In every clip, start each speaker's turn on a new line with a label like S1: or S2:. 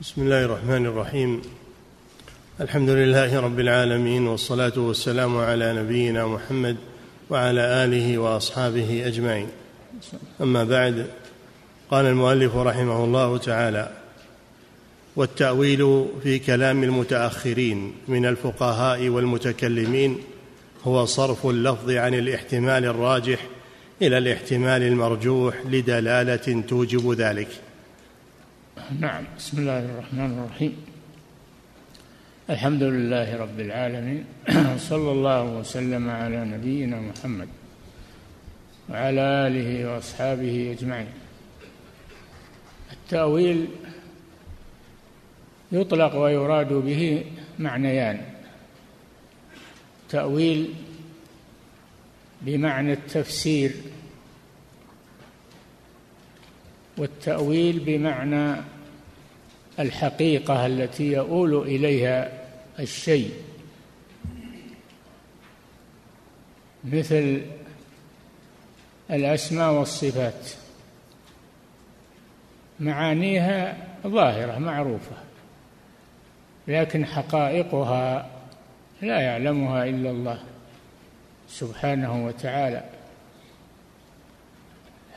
S1: بسم الله الرحمن الرحيم. الحمد لله رب العالمين والصلاة والسلام على نبينا محمد وعلى آله وأصحابه أجمعين. أما بعد قال المؤلف رحمه الله تعالى والتأويل في كلام المتأخرين من الفقهاء والمتكلمين هو صرف اللفظ عن الاحتمال الراجح إلى الاحتمال المرجوح لدلالة توجب ذلك.
S2: نعم. بسم الله الرحمن الرحيم. الحمد لله رب العالمين. صلى الله وسلم على نبينا محمد وعلى آله وأصحابه أجمعين. التأويل يطلق ويراد به معنيان. تأويل بمعنى التفسير والتأويل بمعنى الحقيقة التي يؤول إليها الشيء. مثل الأسماء والصفات. معانيها ظاهرة معروفة. لكن حقائقها لا يعلمها إلا الله سبحانه وتعالى.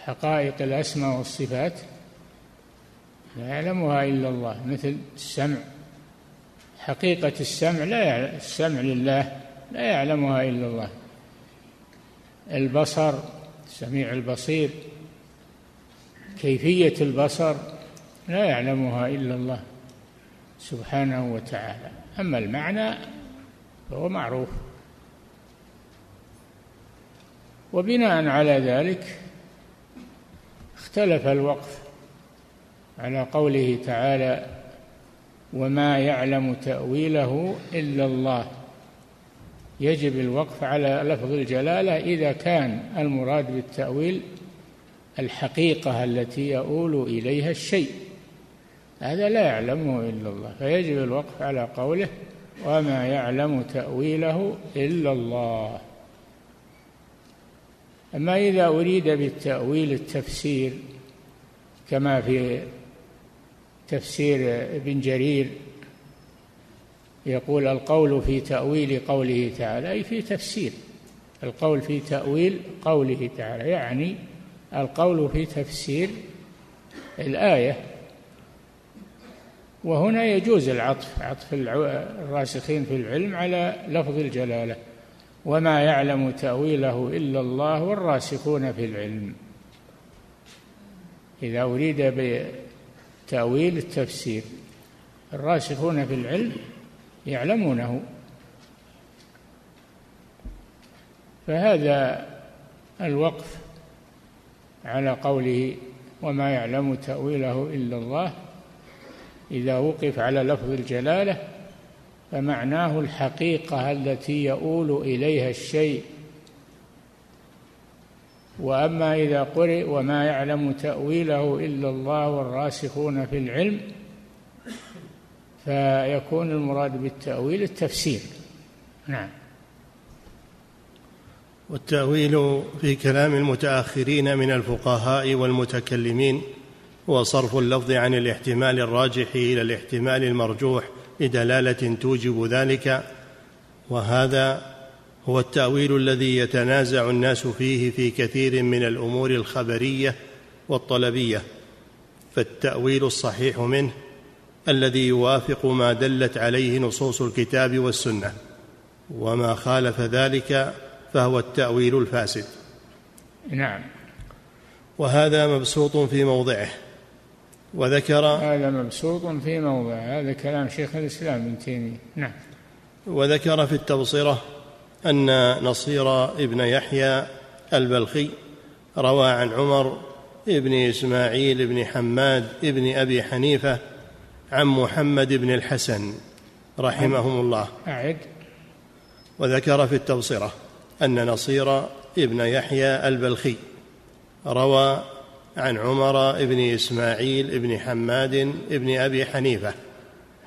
S2: حقائق الأسماء والصفات لا يعلمها إلا الله مثل السمع. حقيقة السمع لا يعلم السمع لله لا يعلمها إلا الله. البصر السميع البصير كيفية البصر لا يعلمها إلا الله سبحانه وتعالى. أما المعنى فهو معروف. وبناء على ذلك اختلف الوقف على قوله تعالى وما يعلم تأويله إلا الله. يجب الوقف على لفظ الجلالة إذا كان المراد بالتأويل الحقيقة التي يؤول إليها الشيء. هذا لا يعلمه إلا الله فيجب الوقف على قوله وما يعلم تأويله إلا الله. أما إذا أريد بالتأويل التفسير كما في تفسير ابن جرير يقول القول في تأويل قوله تعالى أي في تفسير. القول في تأويل قوله تعالى يعني القول في تفسير الآية. وهنا يجوز العطف عطف الراسخين في العلم على لفظ الجلالة. وما يعلم تأويله إلا الله والراسخون في العلم. إذا أريد تأويل التفسير. الراسخون في العلم يعلمونه. فهذا الوقف على قوله وما يعلم تأويله إلا الله. إذا وقف على لفظ الجلالة فمعناه الحقيقة التي يؤول إليها الشيء وأما إذا قرئ وما يعلم تأويله إلا الله والراسخون في العلم فيكون المراد بالتأويل التفسير. نعم.
S1: والتأويل في كلام المتأخرين من الفقهاء والمتكلمين هو صرف اللفظ عن الاحتمال الراجح إلى الاحتمال المرجوح لدلالة توجب ذلك وهذا هو التأويل الذي يتنازع الناس فيه في كثير من الأمور الخبرية والطلبية فالتأويل الصحيح منه الذي يوافق ما دلت عليه نصوص الكتاب والسنة وما خالف ذلك فهو التأويل الفاسد.
S2: نعم.
S1: وهذا مبسوط في موضعه وذكر
S2: هذا مبسوط في موضعه هذا كلام شيخ الإسلام ابن تيمية. نعم.
S1: وذكر في التبصرة أن نصير ابن يحيى البلخي روى عن عمر ابن إسماعيل بن حماد ابن أبي حنيفة عن محمد بن الحسن رحمهم الله.
S2: أعد.
S1: وذكر في التبصرة أن نصير ابن يحيى البلخي روى عن عمر بن إسماعيل بن حماد بن أبي حنيفة.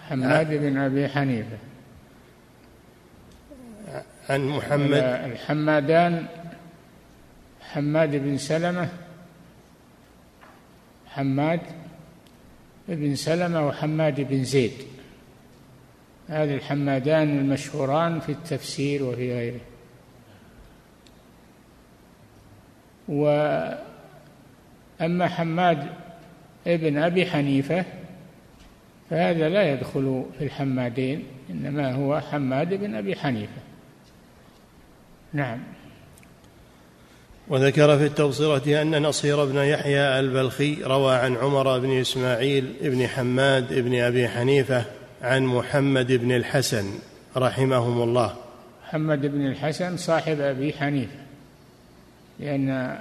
S2: حماد بن أبي حنيفة.
S1: عن محمد
S2: الحمادان حماد بن سلمة حماد بن سلمة وحماد بن زيد. هذه الحمادان المشهوران في التفسير وفي غيره. وأما حماد ابن أبي حنيفة فهذا لا يدخل في الحمادين إنما هو حماد بن أبي حنيفة. نعم.
S1: وذكر في التبصرة أن نصير بن يحيى البلخي روى عن عمر بن إسماعيل بن حماد بن أبي حنيفة عن محمد بن الحسن رحمهم الله.
S2: محمد بن الحسن صاحب أبي حنيفة لأن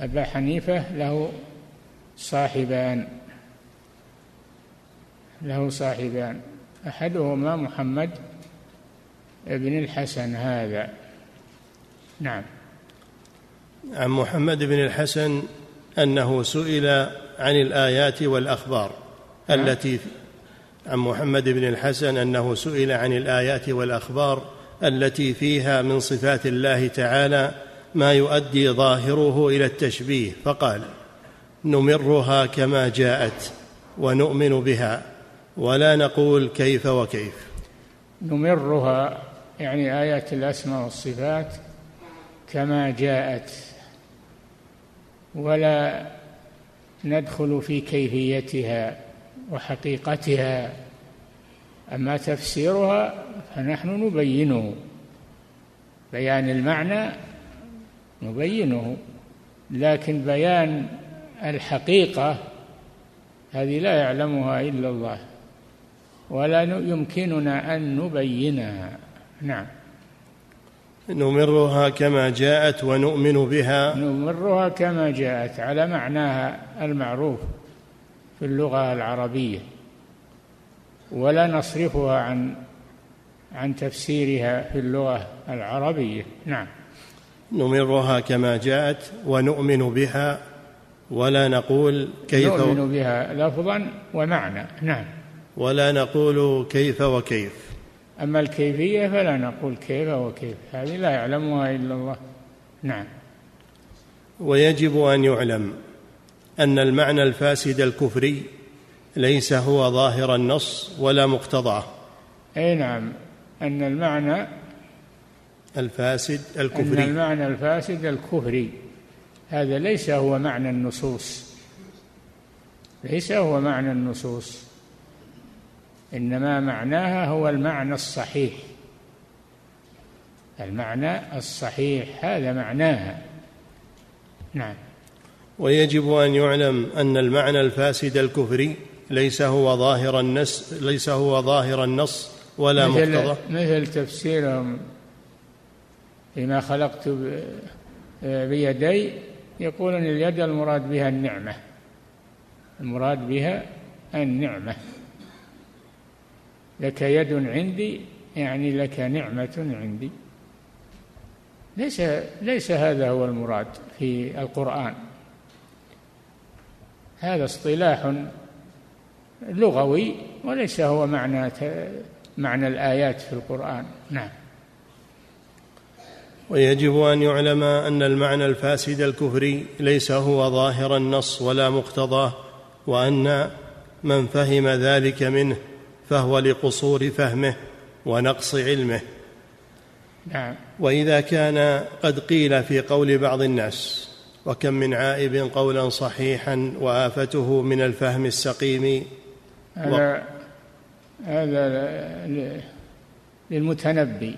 S2: أبا حنيفة له صاحبان له صاحبان أحدهما محمد بن الحسن هذا. نعم
S1: عن محمد بن الحسن أنه سئل عن الآيات والأخبار نعم. التي عن محمد بن الحسن أنه سئل عن الآيات والأخبار التي فيها من صفات الله تعالى ما يؤدي ظاهره إلى التشبيه فقال نمرها كما جاءت ونؤمن بها ولا نقول كيف وكيف
S2: نمرها يعني آيات الأسماء والصفات كما جاءت ولا ندخل في كيفيتها وحقيقتها. أما تفسيرها فنحن نبينه بيان المعنى نبينه لكن بيان الحقيقة هذه لا يعلمها إلا الله ولا يمكننا أن نبينها. نعم.
S1: نمرها كما جاءت ونؤمن بها.
S2: نمرها كما جاءت على معناها المعروف في اللغة العربية. ولا نصرفها عن عن تفسيرها في اللغة العربية. نعم.
S1: نمرها كما جاءت ونؤمن بها. ولا نقول كيف
S2: نؤمن بها لفظا ومعنى. نعم.
S1: ولا نقول كيف وكيف.
S2: أما الكيفية فلا نقول كيف وكيف. هذه لا يعلمها إلا الله. نعم.
S1: ويجب أن يعلم أن المعنى الفاسد الكفري ليس هو ظاهر النص ولا مقتضاه.
S2: أي نعم. أن المعنى
S1: الفاسد الكفري.
S2: أن المعنى الفاسد الكفري. هذا ليس هو معنى النصوص. ليس هو معنى النصوص. إنما معناها هو المعنى الصحيح. المعنى الصحيح هذا معناها. نعم.
S1: ويجب أن يعلم أن المعنى الفاسد الكفري ليس هو ظاهر النص ليس هو ظاهر النص ولا
S2: مثل
S1: مقتضى.
S2: مثل تفسيرهم فيما خلقت بيدي يقولون اليد المراد بها النعمة. المراد بها النعمة. لك يد عندي يعني لك نعمة عندي. ليس ليس هذا هو المراد في القرآن. هذا اصطلاح لغوي وليس هو معنى معنى الآيات في القرآن. نعم.
S1: ويجب أن يعلم أن المعنى الفاسد الكفري ليس هو ظاهر النص ولا مقتضاه وأن من فهم ذلك منه فهو لقصور فهمه ونقص علمه.
S2: نعم.
S1: وإذا كان قد قيل في قول بعض الناس وكم من عائب قولا صحيحا وآفته من الفهم السقيم
S2: هذا هذا للمتنبي.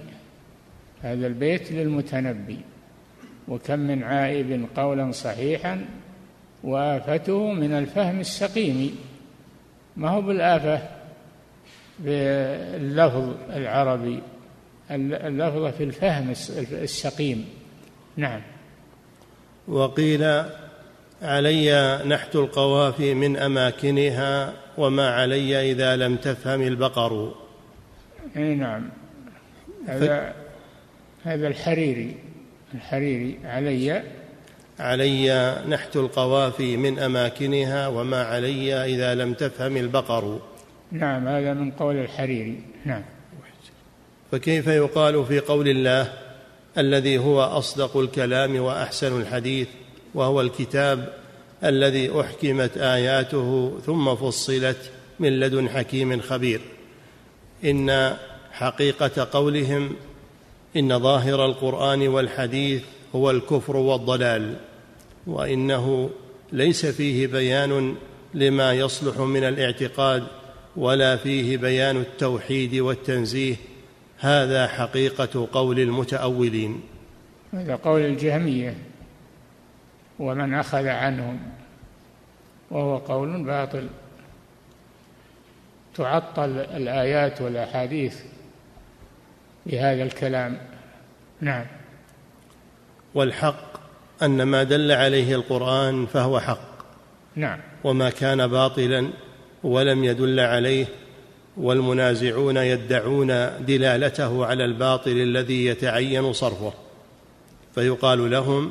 S2: هذا البيت للمتنبي. وكم من عائب قولا صحيحا وآفته من الفهم السقيم. ما هو بالآفة؟ باللفظ العربي اللفظ في الفهم السقيم. نعم.
S1: وقيل علي نحت القوافي من أماكنها وما علي إذا لم تفهم البقر.
S2: إي نعم. هذا ف... هذا الحريري الحريري علي.
S1: علي نحت القوافي من أماكنها وما علي إذا لم تفهم البقر.
S2: نعم هذا من قول الحريري. نعم.
S1: فكيف يقال في قول الله الذي هو أصدق الكلام وأحسن الحديث وهو الكتاب الذي أحكمت آياته ثم فصلت من لدن حكيم خبير؟ إن حقيقة قولهم إن ظاهر القرآن والحديث هو الكفر والضلال وإنه ليس فيه بيان لما يصلح من الاعتقاد ولا فيه بيان التوحيد والتنزيه. هذا حقيقة قول المتأولين.
S2: هذا قول الجهمية. ومن أخذ عنهم وهو قول باطل. تعطل الآيات والأحاديث بهذا الكلام. نعم.
S1: والحق أن ما دل عليه القرآن فهو حق.
S2: نعم.
S1: وما كان باطلا ولم يدل عليه والمنازعون يدعون دلالته على الباطل الذي يتعين صرفه. فيقال لهم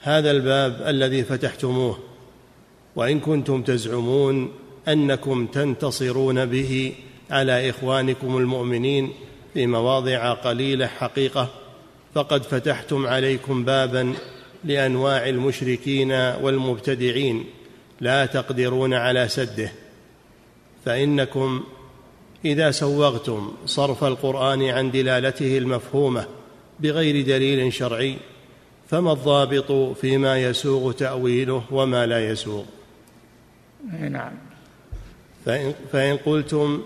S1: هذا الباب الذي فتحتموه وإن كنتم تزعمون أنكم تنتصرون به على إخوانكم المؤمنين في مواضع قليلة حقيقة فقد فتحتم عليكم بابا لأنواع المشركين والمبتدعين. لا تقدرون على سده. فإنكم إذا سوغتم صرف القرآن عن دلالته المفهومة بغير دليل شرعي فما الضابط فيما يسوغ تأويله وما لا يسوغ؟
S2: نعم.
S1: فإن, فإن قلتم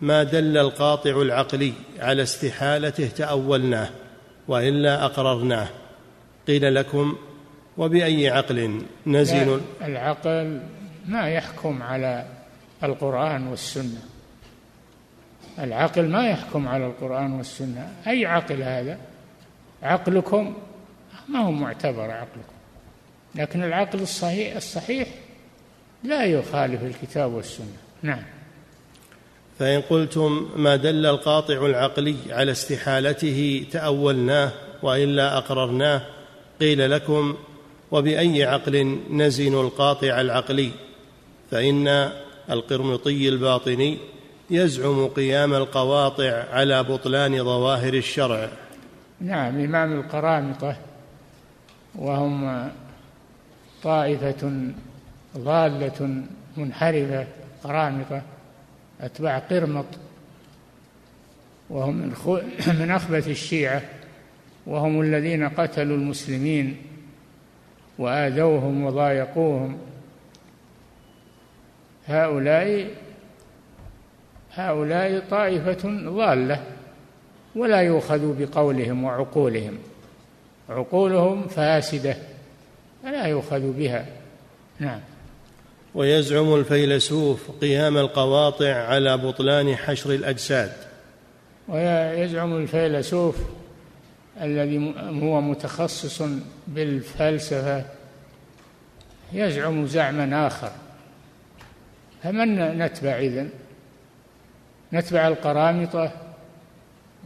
S1: ما دل القاطع العقلي على استحالته تأولناه وإلا أقررناه قيل لكم وبأي عقل نزل
S2: العقل ما يحكم على القرآن والسنة. العقل ما يحكم على القرآن والسنة. أي عقل هذا؟ عقلكم ما هو معتبر عقلكم. لكن العقل الصحيح الصحيح لا يخالف الكتاب والسنة. نعم.
S1: فإن قلتم ما دل القاطع العقلي على استحالته تأولناه وإلا أقررناه قيل لكم وبأي عقل نزن القاطع العقلي فإن القرمطي الباطني يزعم قيام القواطع على بطلان ظواهر الشرع.
S2: نعم إمام القرامطة وهم طائفة ضالة منحرفة قرامطة أتباع قرمط وهم من, من أخبث الشيعة وهم الذين قتلوا المسلمين. وآذوهم وضايقوهم. هؤلاء هؤلاء طائفة ضالة ولا يؤخذ بقولهم وعقولهم. عقولهم فاسدة فلا يؤخذ بها. نعم.
S1: ويزعم الفيلسوف قيام القواطع على بطلان حشر الأجساد.
S2: ويزعم الفيلسوف الذي هو متخصص بالفلسفة يزعم زعما آخر. فمن نتبع إذن؟ نتبع القرامطة؟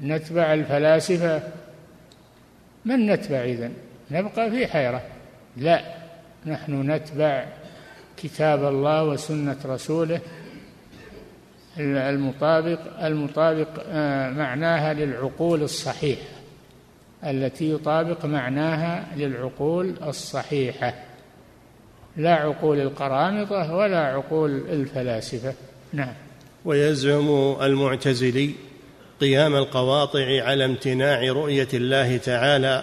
S2: نتبع الفلاسفة؟ من نتبع إذن؟ نبقى في حيرة. لا نحن نتبع كتاب الله وسنة رسوله المطابق المطابق آه، معناها للعقول الصحيحة. التي يطابق معناها للعقول الصحيحة. لا عقول القرامطة ولا عقول الفلاسفة. نعم.
S1: ويزعم المعتزلي قيام القواطع على امتناع رؤية الله تعالى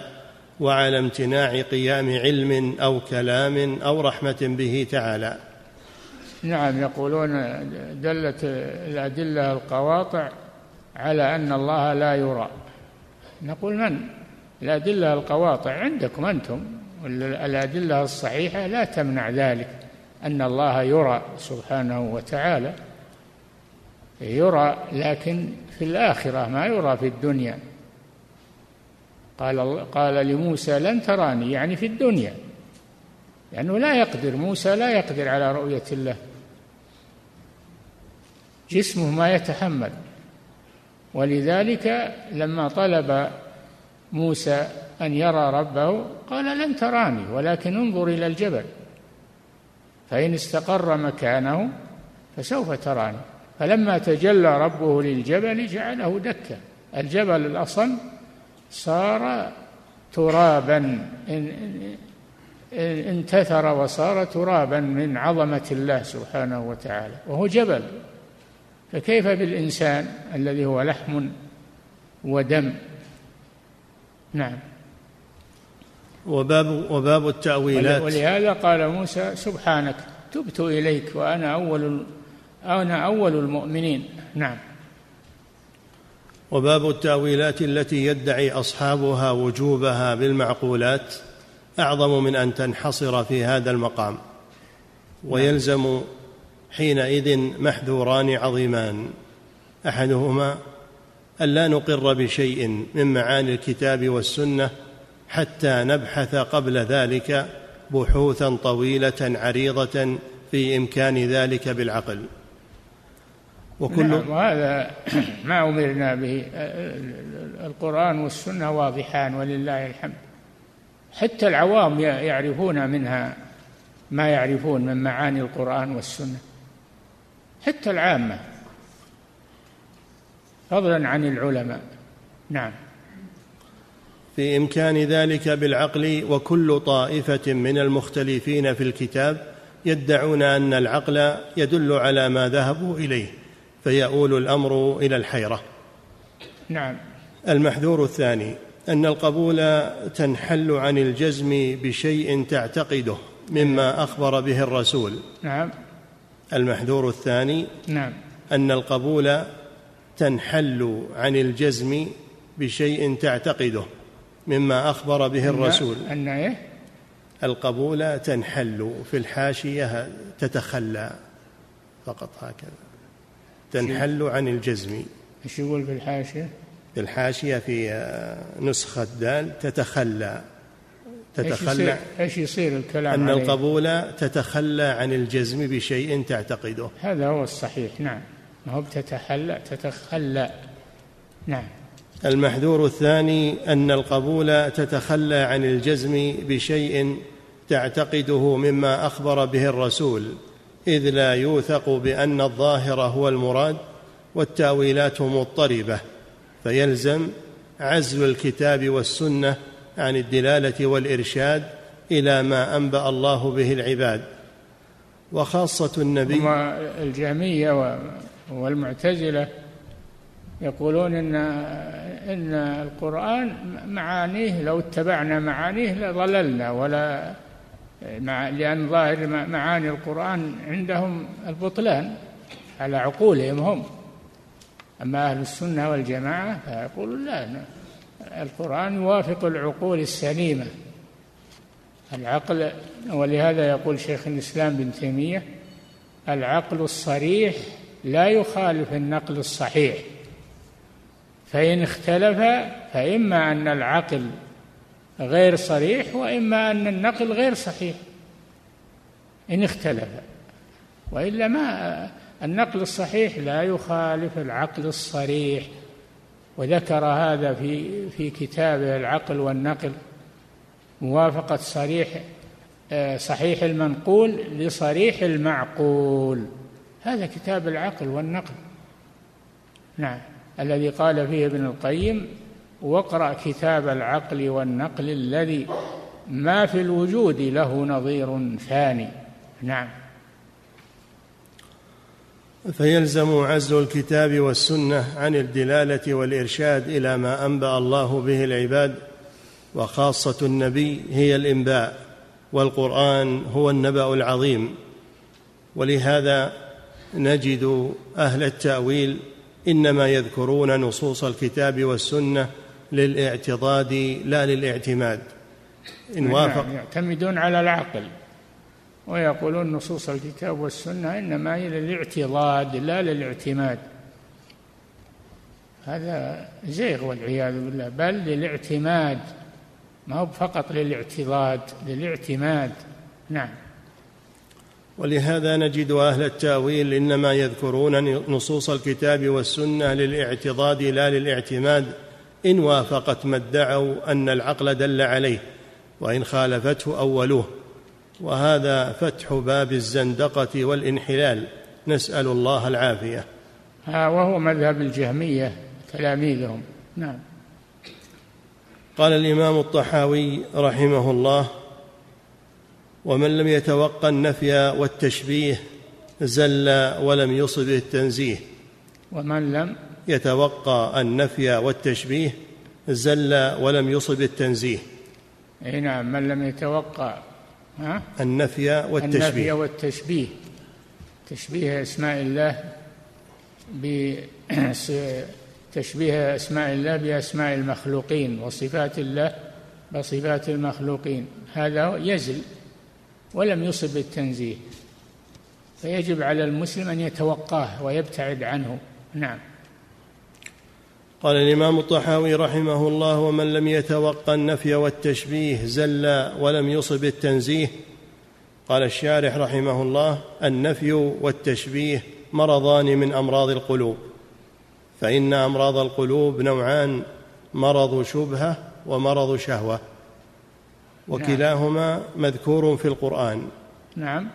S1: وعلى امتناع قيام علم أو كلام أو رحمة به تعالى.
S2: نعم يقولون دلت الأدلة القواطع على أن الله لا يرى. نقول من؟ الأدلة القواطع عندكم أنتم الادله الصحيحة لا تمنع ذلك أن الله يرى سبحانه وتعالى يرى لكن في الآخرة ما يرى في الدنيا. قال قال لموسى لن تراني. يعني في الدنيا لأنه لا يقدر موسى لا يقدر على رؤية الله. جسمه ما يتحمل. ولذلك لما طلب موسى أن يرى ربه؟ قال لن تراني ولكن انظر إلى الجبل. فإن استقر مكانه فسوف تراني. فلما تجلى ربه للجبل جعله دكا. الجبل الأصم صار ترابا انتثر وصار ترابا من عظمة الله سبحانه وتعالى وهو جبل. فكيف بالإنسان الذي هو لحم ودم؟ نعم.
S1: وباب وباب التأويلات.
S2: ولهذا قال موسى سبحانك تبت إليك وأنا أول أنا أول المؤمنين. نعم.
S1: وباب التأويلات التي يدعي أصحابها وجوبها بالمعقولات أعظم من أن تنحصر في هذا المقام. ويلزم حينئذ محذوران عظيمان. أحدهما ألا نقر بشيء من معاني الكتاب والسنة حتى نبحث قبل ذلك بحوثا طويلة عريضة في إمكان ذلك بالعقل.
S2: وكل نعم وهذا ما أمرنا به. القرآن والسنة واضحان ولله الحمد. حتى العوام يعرفون منها ما يعرفون من معاني القرآن والسنة. حتى العامة. فضلا عن العلماء. نعم.
S1: في إمكان ذلك بالعقل وكل طائفة من المختلفين في الكتاب يدعون أن العقل يدل على ما ذهبوا إليه فيؤول الأمر إلى الحيرة.
S2: نعم.
S1: المحذور الثاني أن القبول تنحل عن الجزم بشيء تعتقده مما أخبر به الرسول.
S2: نعم.
S1: المحذور الثاني
S2: نعم.
S1: أن القبول تنحل عن الجزم بشيء تعتقده مما أخبر به الرسول.
S2: أن إيه؟
S1: القبول تنحل في الحاشية تتخلى فقط هكذا. تنحل عن الجزم.
S2: إيش يقول في الحاشية؟
S1: في الحاشية في نسخة دال تتخلى.
S2: تتخلى. إيش يصير الكلام
S1: أن
S2: عليه؟
S1: القبول تتخلى عن الجزم بشيء تعتقده.
S2: هذا هو الصحيح نعم. ما هو تتخلى تتخلى. نعم.
S1: المحذور الثاني أن القبول تتخلى عن الجزم بشيء تعتقده مما أخبر به الرسول إذ لا يوثق بأن الظاهر هو المراد والتأويلات مضطربة فيلزم عزل الكتاب والسنة عن الدلالة والإرشاد إلى ما أنبأ الله به العباد. وخاصة النبي
S2: الجهمية والمعتزلة يقولون ان إن القرآن معانيه لو اتبعنا معانيه لضللنا ولا مع لأن ظاهر معاني القرآن عندهم البطلان على عقولهم هم. أما أهل السنة والجماعة فيقولون لا القرآن يوافق العقول السليمة. العقل ولهذا يقول شيخ الإسلام بن تيمية العقل الصريح لا يخالف النقل الصحيح. فإن اختلف فإما أن العقل غير صريح وإما أن النقل غير صحيح. إن اختلف. وإلا ما النقل الصحيح لا يخالف العقل الصريح. وذكر هذا في في كتابه العقل والنقل. موافقة صريح صحيح المنقول لصريح المعقول. هذا كتاب العقل والنقل. نعم. الذي قال فيه ابن القيم واقرأ كتاب العقل والنقل الذي ما في الوجود له نظير ثاني. نعم.
S1: فيلزم عزل الكتاب والسنة عن الدلالة والإرشاد إلى ما أنبأ الله به العباد وخاصة النبي هي الإنباء والقرآن هو النبأ العظيم. ولهذا نجد أهل التأويل إنما يذكرون نصوص الكتاب والسنة للاعتضاد لا للاعتماد.
S2: إن نعم، وافق. يعتمدون على العقل. ويقولون نصوص الكتاب والسنة إنما هي للاعتضاد لا للاعتماد. هذا زيغ والعياذ بالله. بل للاعتماد. ما هو فقط للاعتضاد للاعتماد. نعم.
S1: ولهذا نجد أهل التأويل إنما يذكرون نصوص الكتاب والسنة للاعتضاد لا للاعتماد إن وافقت ما ادعوا أن العقل دل عليه وإن خالفته أولوه. وهذا فتح باب الزندقة والانحلال. نسأل الله العافية.
S2: ها وهو مذهب الجهمية تلاميذهم. نعم.
S1: قال الإمام الطحاوي رحمه الله ومن لم يتوقى النفي والتشبيه زل ولم يصبه التنزيه.
S2: ومن لم
S1: يتوقى النفي والتشبيه زل ولم يصب التنزيه.
S2: إي نعم من لم يتوقع ها؟
S1: النفي والتشبيه.
S2: النفي والتشبيه. تشبيه أسماء الله تشبيه أسماء الله بأسماء المخلوقين وصفات الله بصفات المخلوقين. هذا يزل. ولم يصب التنزيه فيجب على المسلم أن يتوقاه ويبتعد عنه. نعم.
S1: قال الإمام الطحاوي رحمه الله ومن لم يتوقى النفي والتشبيه زل ولم يصب التنزيه. قال الشارح رحمه الله النفي والتشبيه مرضان من أمراض القلوب فإن أمراض القلوب نوعان مرض شبهة ومرض شهوة. وكلاهما مذكور في القرآن.
S2: نعم.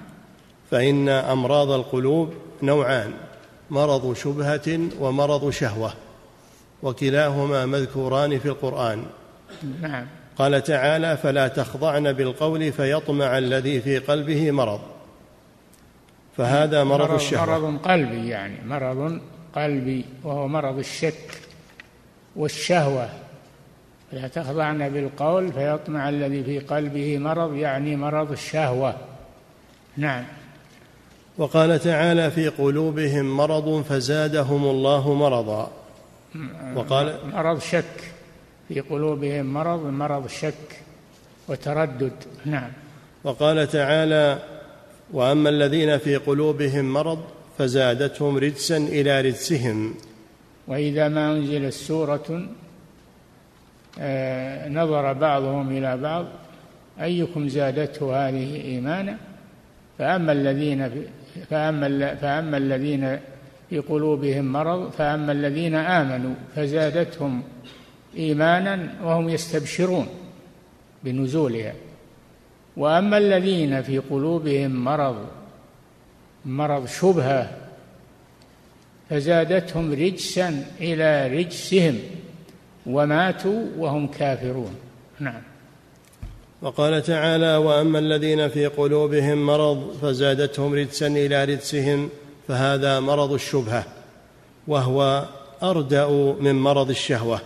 S1: فإن أمراض القلوب نوعان مرض شبهة ومرض شهوة وكلاهما مذكوران في القرآن.
S2: نعم.
S1: قال تعالى فلا تخضعن بالقول فيطمع الذي في قلبه مرض. فهذا مرض, مرض الشهوة.
S2: مرض قلبي يعني مرض قلبي وهو مرض الشك والشهوة. فلا تخضعن بالقول فيطمع الذي في قلبه مرض يعني مرض الشهوة. نعم.
S1: وقال تعالى في قلوبهم مرض فزادهم الله مرضا.
S2: وقال مرض شك. في قلوبهم مرض مرض شك وتردد. نعم.
S1: وقال تعالى وأما الذين في قلوبهم مرض فزادتهم رجسا إلى رجسهم.
S2: وإذا ما أنزلت سورة نظر بعضهم إلى بعض أيكم زادته هذه إيمانا؟ فأما الذين فأما فأما الذين في قلوبهم مرض فأما الذين آمنوا فزادتهم إيمانا وهم يستبشرون بنزولها. وأما الذين في قلوبهم مرض مرض شبهة فزادتهم رجسا إلى رجسهم. وماتوا وهم كافرون. نعم.
S1: وقال تعالى وأما الذين في قلوبهم مرض فزادتهم رجسا إلى رجسهم فهذا مرض الشبهة وهو أردأ من مرض الشهوة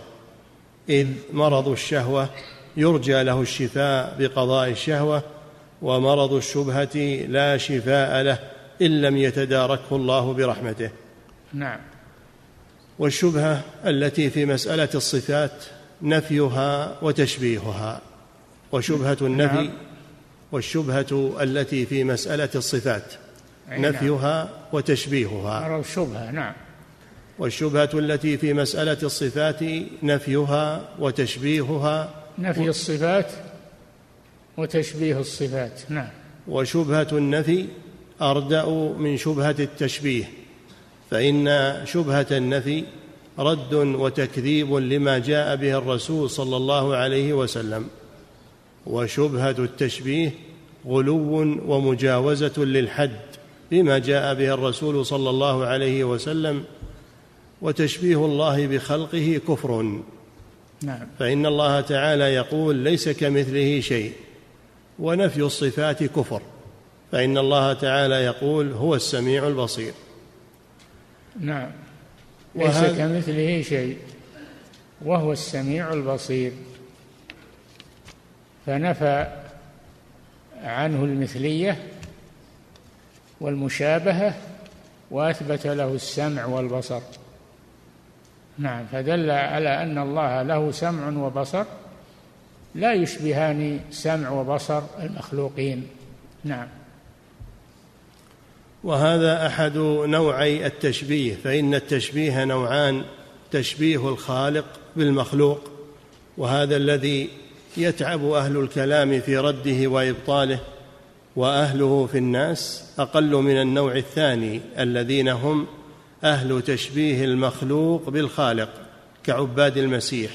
S1: إذ مرض الشهوة يرجى له الشفاء بقضاء الشهوة ومرض الشبهة لا شفاء له إن لم يتداركه الله برحمته.
S2: نعم.
S1: والشبهة التي في مسألة الصفات نفيها وتشبيهها. وشبهة النفي نعم. والشبهة التي في مسألة الصفات نعم. نفيها وتشبيهها.
S2: الشبهة نعم.
S1: والشبهة التي في مسألة الصفات نفيها وتشبيهها
S2: نفي الصفات وتشبيه الصفات نعم.
S1: وشبهة النفي أردأ من شبهة التشبيه. فإن شبهة النفي رد وتكذيب لما جاء به الرسول صلى الله عليه وسلم وشبهة التشبيه غلو ومجاوزة للحد بما جاء به الرسول صلى الله عليه وسلم وتشبيه الله بخلقه كفر.
S2: نعم.
S1: فإن الله تعالى يقول ليس كمثله شيء ونفي الصفات كفر. فإن الله تعالى يقول هو السميع البصير.
S2: نعم. ليس كمثله شيء. وهو السميع البصير. فنفى عنه المثلية والمشابهة وأثبت له السمع والبصر. نعم. فدل على أن الله له سمع وبصر. لا يشبهان سمع وبصر المخلوقين. نعم.
S1: وهذا أحد نوعي التشبيه فإن التشبيه نوعان تشبيه الخالق بالمخلوق وهذا الذي يتعب أهل الكلام في رده وإبطاله وأهله في الناس أقل من النوع الثاني الذين هم أهل تشبيه المخلوق بالخالق كعباد المسيح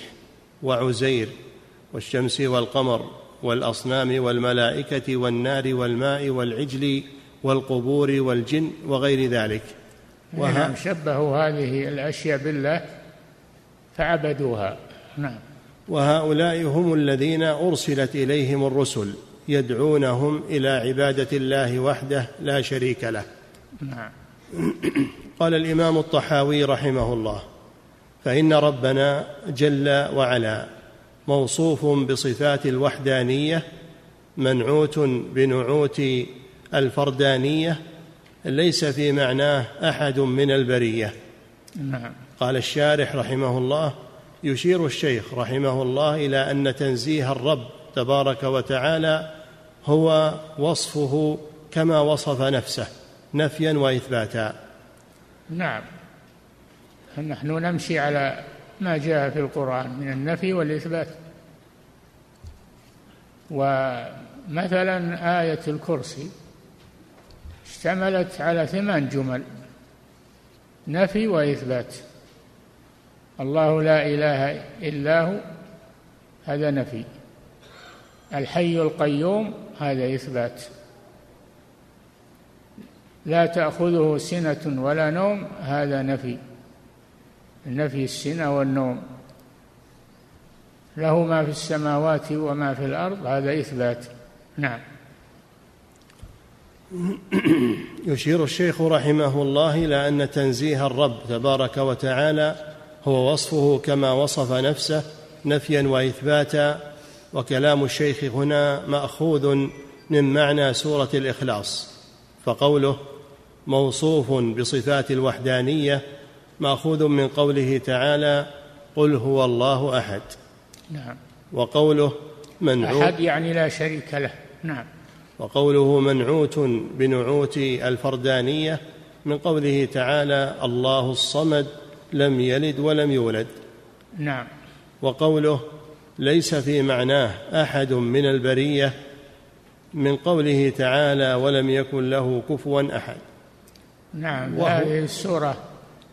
S1: وعزير والشمس والقمر والأصنام والملائكة والنار والماء والعجل والقبور والجن وغير ذلك.
S2: نعم شبهوا هذه الأشياء بالله فعبدوها. نعم.
S1: وهؤلاء هم الذين أرسلت إليهم الرسل يدعونهم إلى عبادة الله وحده لا شريك له. نعم. قال الإمام الطحاوي رحمه الله فإن ربنا جل وعلا موصوف بصفات الوحدانية منعوت بنعوت الفردانية ليس في معناه أحد من البرية. نعم. قال الشارح رحمه الله يشير الشيخ رحمه الله إلى أن تنزيه الرب تبارك وتعالى هو وصفه كما وصف نفسه نفيا وإثباتا.
S2: نعم. نحن نمشي على ما جاء في القرآن من النفي والإثبات. ومثلا آية الكرسي اشتملت على ثمان جمل نفي وإثبات. الله لا إله إلا هو هذا نفي. الحي القيوم هذا إثبات. لا تأخذه سنة ولا نوم هذا نفي. نفي السنة والنوم. له ما في السماوات وما في الأرض هذا إثبات. نعم.
S1: يشير الشيخ رحمه الله إلى أن تنزيه الرب تبارك وتعالى هو وصفه كما وصف نفسه نفيا وإثباتا وكلام الشيخ هنا مأخوذ من معنى سورة الإخلاص فقوله موصوف بصفات الوحدانية مأخوذ من قوله تعالى قل هو الله أحد. نعم. وقوله
S2: منعوت أحد يعني لا شريك له. نعم.
S1: وقوله منعوت بنعوت الفردانية من قوله تعالى الله الصمد لم يلد ولم يولد.
S2: نعم.
S1: وقوله ليس في معناه أحد من البرية من قوله تعالى ولم يكن له كفوا أحد.
S2: نعم. هذه السورة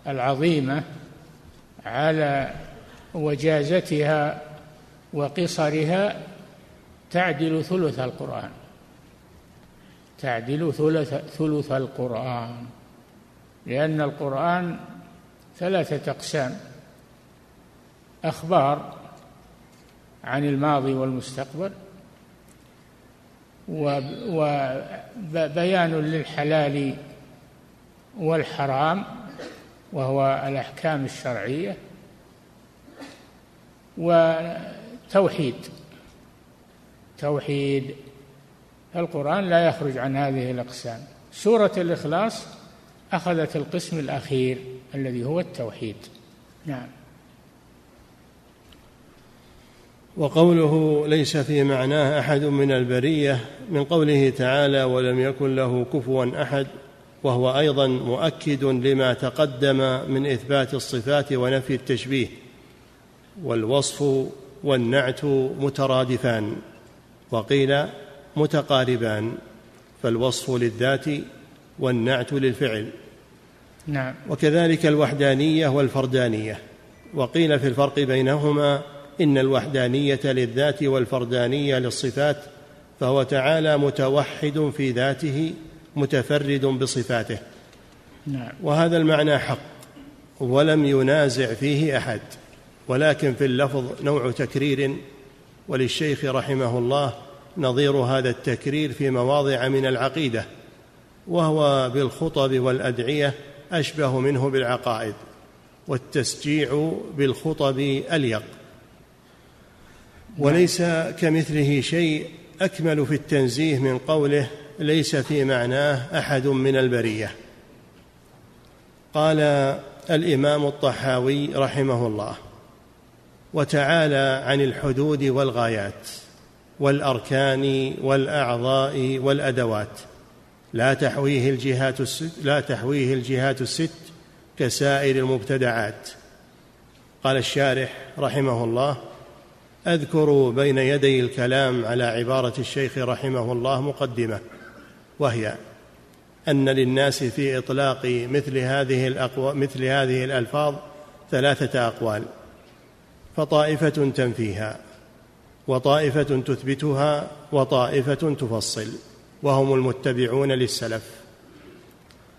S2: العظيمة على وجازتها وقصرها تعدل ثلث القرآن. تعدل ثلث ثلث القرآن لأن القرآن ثلاثة أقسام. أخبار عن الماضي والمستقبل وبيان للحلال والحرام وهو الأحكام الشرعية وتوحيد. توحيد القرآن لا يخرج عن هذه الأقسام. سورة الإخلاص أخذت القسم الأخير الذي هو التوحيد. نعم.
S1: وقوله ليس في معناه أحد من البرية من قوله تعالى ولم يكن له كفوا أحد وهو أيضا مؤكد لما تقدم من إثبات الصفات ونفي التشبيه والوصف والنعت مترادفان. وقيل متقاربان فالوصف للذات والنعت للفعل.
S2: نعم.
S1: وكذلك الوحدانية والفردانية. وقيل في الفرق بينهما إن الوحدانية للذات والفردانية للصفات فهو تعالى متوحد في ذاته متفرد بصفاته.
S2: نعم.
S1: وهذا المعنى حق ولم ينازع فيه أحد. ولكن في اللفظ نوع تكرير وللشيخ رحمه الله نظير هذا التكرير في مواضع من العقيدة وهو بالخطب والأدعية أشبه منه بالعقائد والتسجيع بالخطب أليق. وليس كمثله شيء أكمل في التنزيه من قوله ليس في معناه أحد من البرية. قال الإمام الطحاوي رحمه الله وتعالى عن الحدود والغايات والأركان والأعضاء والأدوات. لا تحويه الجهات الست لا تحويه الجهات الست كسائر المبتدعات. قال الشارح رحمه الله أذكر بين يدي الكلام على عبارة الشيخ رحمه الله مقدمة وهي أن للناس في إطلاق مثل هذه الأقوى مثل هذه الألفاظ ثلاثة أقوال فطائفة تنفيها. وطائفة تثبتها وطائفة تفصل وهم المتبعون للسلف.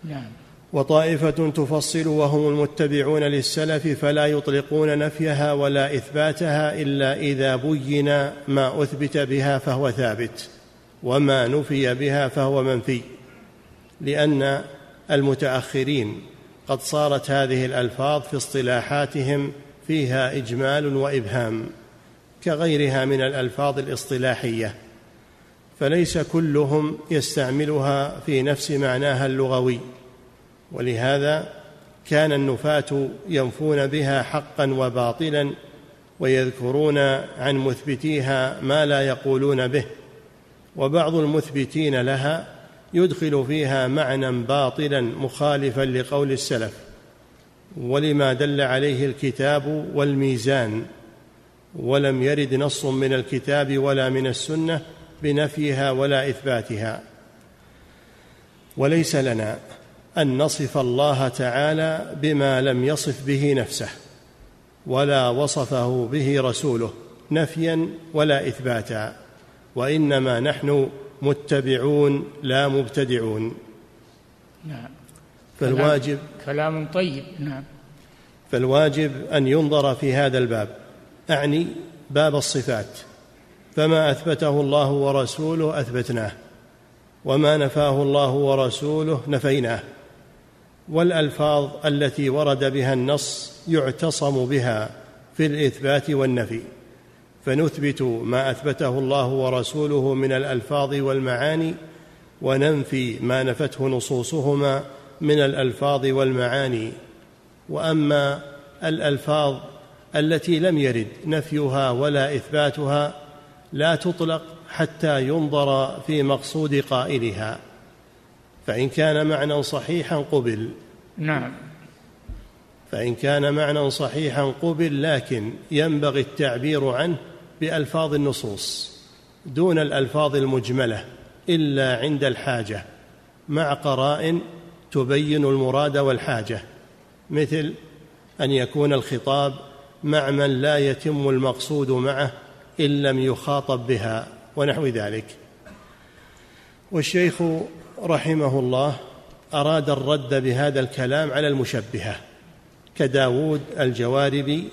S2: نعم.
S1: وطائفة تفصل وهم المتبعون للسلف فلا يطلقون نفيها ولا إثباتها إلا إذا بين ما أثبت بها فهو ثابت وما نفي بها فهو منفي. لأن المتأخرين قد صارت هذه الألفاظ في اصطلاحاتهم فيها إجمال وإبهام. كغيرها من الألفاظ الاصطلاحية فليس كلهم يستعملها في نفس معناها اللغوي. ولهذا كان النفاة ينفون بها حقا وباطلا ويذكرون عن مثبتيها ما لا يقولون به. وبعض المثبتين لها يدخل فيها معنى باطلا مخالفا لقول السلف. ولما دل عليه الكتاب والميزان ولم يرد نص من الكتاب ولا من السنة بنفيها ولا إثباتها. وليس لنا أن نصف الله تعالى بما لم يصف به نفسه ولا وصفه به رسوله نفيا ولا إثباتا وإنما نحن متبعون لا مبتدعون.
S2: نعم.
S1: فالواجب
S2: كلام طيب نعم.
S1: فالواجب أن ينظر في هذا الباب. أعني باب الصفات فما أثبته الله ورسوله أثبتناه وما نفاه الله ورسوله نفيناه والألفاظ التي ورد بها النص يعتصم بها في الإثبات والنفي فنثبت ما أثبته الله ورسوله من الألفاظ والمعاني وننفي ما نفته نصوصهما من الألفاظ والمعاني وأما الألفاظ التي لم يرد نفيها ولا إثباتها لا تطلق حتى ينظر في مقصود قائلها فإن كان معنى صحيحا قبل.
S2: نعم.
S1: فإن كان معنى صحيحا قبل لكن ينبغي التعبير عنه بألفاظ النصوص دون الألفاظ المجملة إلا عند الحاجة مع قرائن تبين المراد والحاجة مثل أن يكون الخطاب مع من لا يتم المقصود معه إن لم يخاطب بها ونحو ذلك. والشيخ رحمه الله أراد الرد بهذا الكلام على المشبهة كداود الجواربي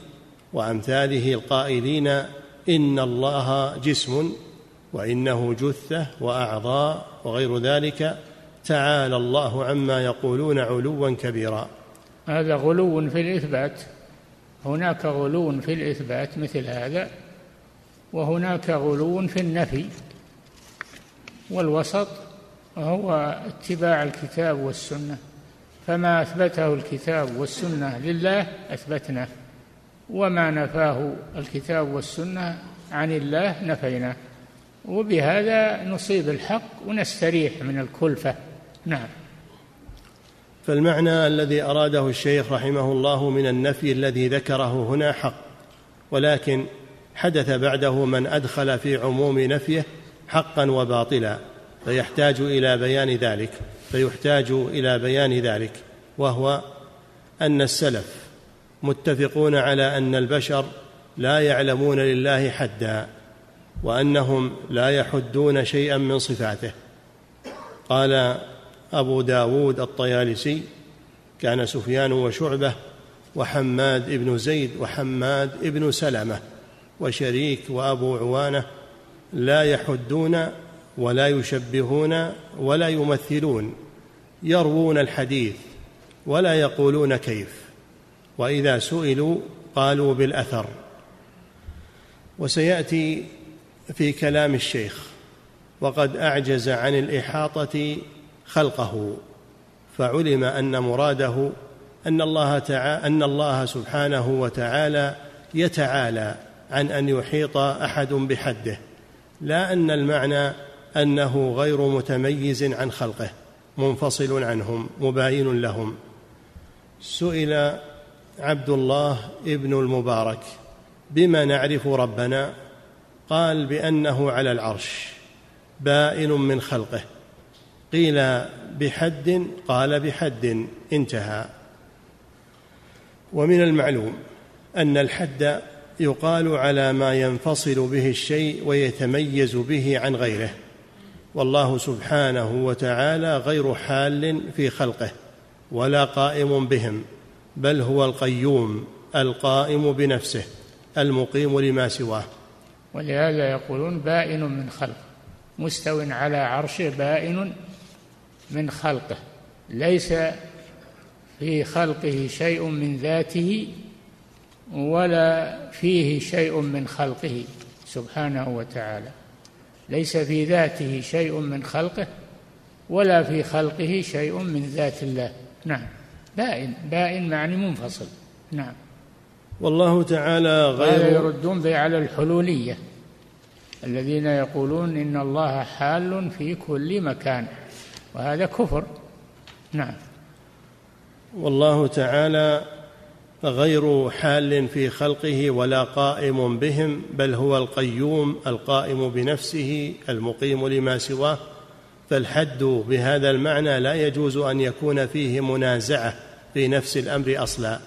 S1: وأمثاله القائلين إن الله جسم وإنه جثة وأعضاء وغير ذلك تعالى الله عما يقولون علوا كبيرا.
S2: هذا غلو في الإثبات. هناك غلو في الإثبات مثل هذا وهناك غلو في النفي والوسط هو اتباع الكتاب والسنة. فما أثبته الكتاب والسنة لله أثبتناه وما نفاه الكتاب والسنة عن الله نفيناه. وبهذا نصيب الحق ونستريح من الكلفة. نعم.
S1: فالمعنى الذي أراده الشيخ رحمه الله من النفي الذي ذكره هنا حق ولكن حدث بعده من أدخل في عموم نفيه حقا وباطلا فيحتاج إلى بيان ذلك فيحتاج إلى بيان ذلك وهو أن السلف متفقون على أن البشر لا يعلمون لله حدا وأنهم لا يحدون شيئا من صفاته. قال أبو داود الطيالسي كان سفيان وشعبة وحماد بن زيد وحماد بن سلمة وشريك وأبو عوانة لا يحدون ولا يشبهون ولا يمثلون يروون الحديث ولا يقولون كيف وإذا سئلوا قالوا بالأثر. وسيأتي في كلام الشيخ وقد أعجز عن الإحاطة خلقه فعلم أن مراده أن الله تعالى أن الله سبحانه وتعالى يتعالى عن أن يحيط أحد بحده لا أن المعنى أنه غير متميز عن خلقه منفصل عنهم مباين لهم. سئل عبد الله ابن المبارك بما نعرف ربنا؟ قال بأنه على العرش بائن من خلقه. قيل بحد قال بحد انتهى. ومن المعلوم أن الحد يقال على ما ينفصل به الشيء ويتميز به عن غيره والله سبحانه وتعالى غير حال في خلقه ولا قائم بهم بل هو القيوم القائم بنفسه المقيم لما سواه.
S2: ولهذا يقولون بائن من خلق مستو على عرشه بائن من خلقه. ليس في خلقه شيء من ذاته ولا فيه شيء من خلقه سبحانه وتعالى. ليس في ذاته شيء من خلقه ولا في خلقه شيء من ذات الله. نعم. بائن بائن معني منفصل. نعم.
S1: والله تعالى غير
S2: يردون به على الحلولية. الذين يقولون إن الله حال في كل مكان. وهذا كفر. نعم.
S1: والله تعالى غير حال في خلقه ولا قائم بهم بل هو القيوم القائم بنفسه المقيم لما سواه. فالحد بهذا المعنى لا يجوز أن يكون فيه منازعة في نفس الأمر أصلا.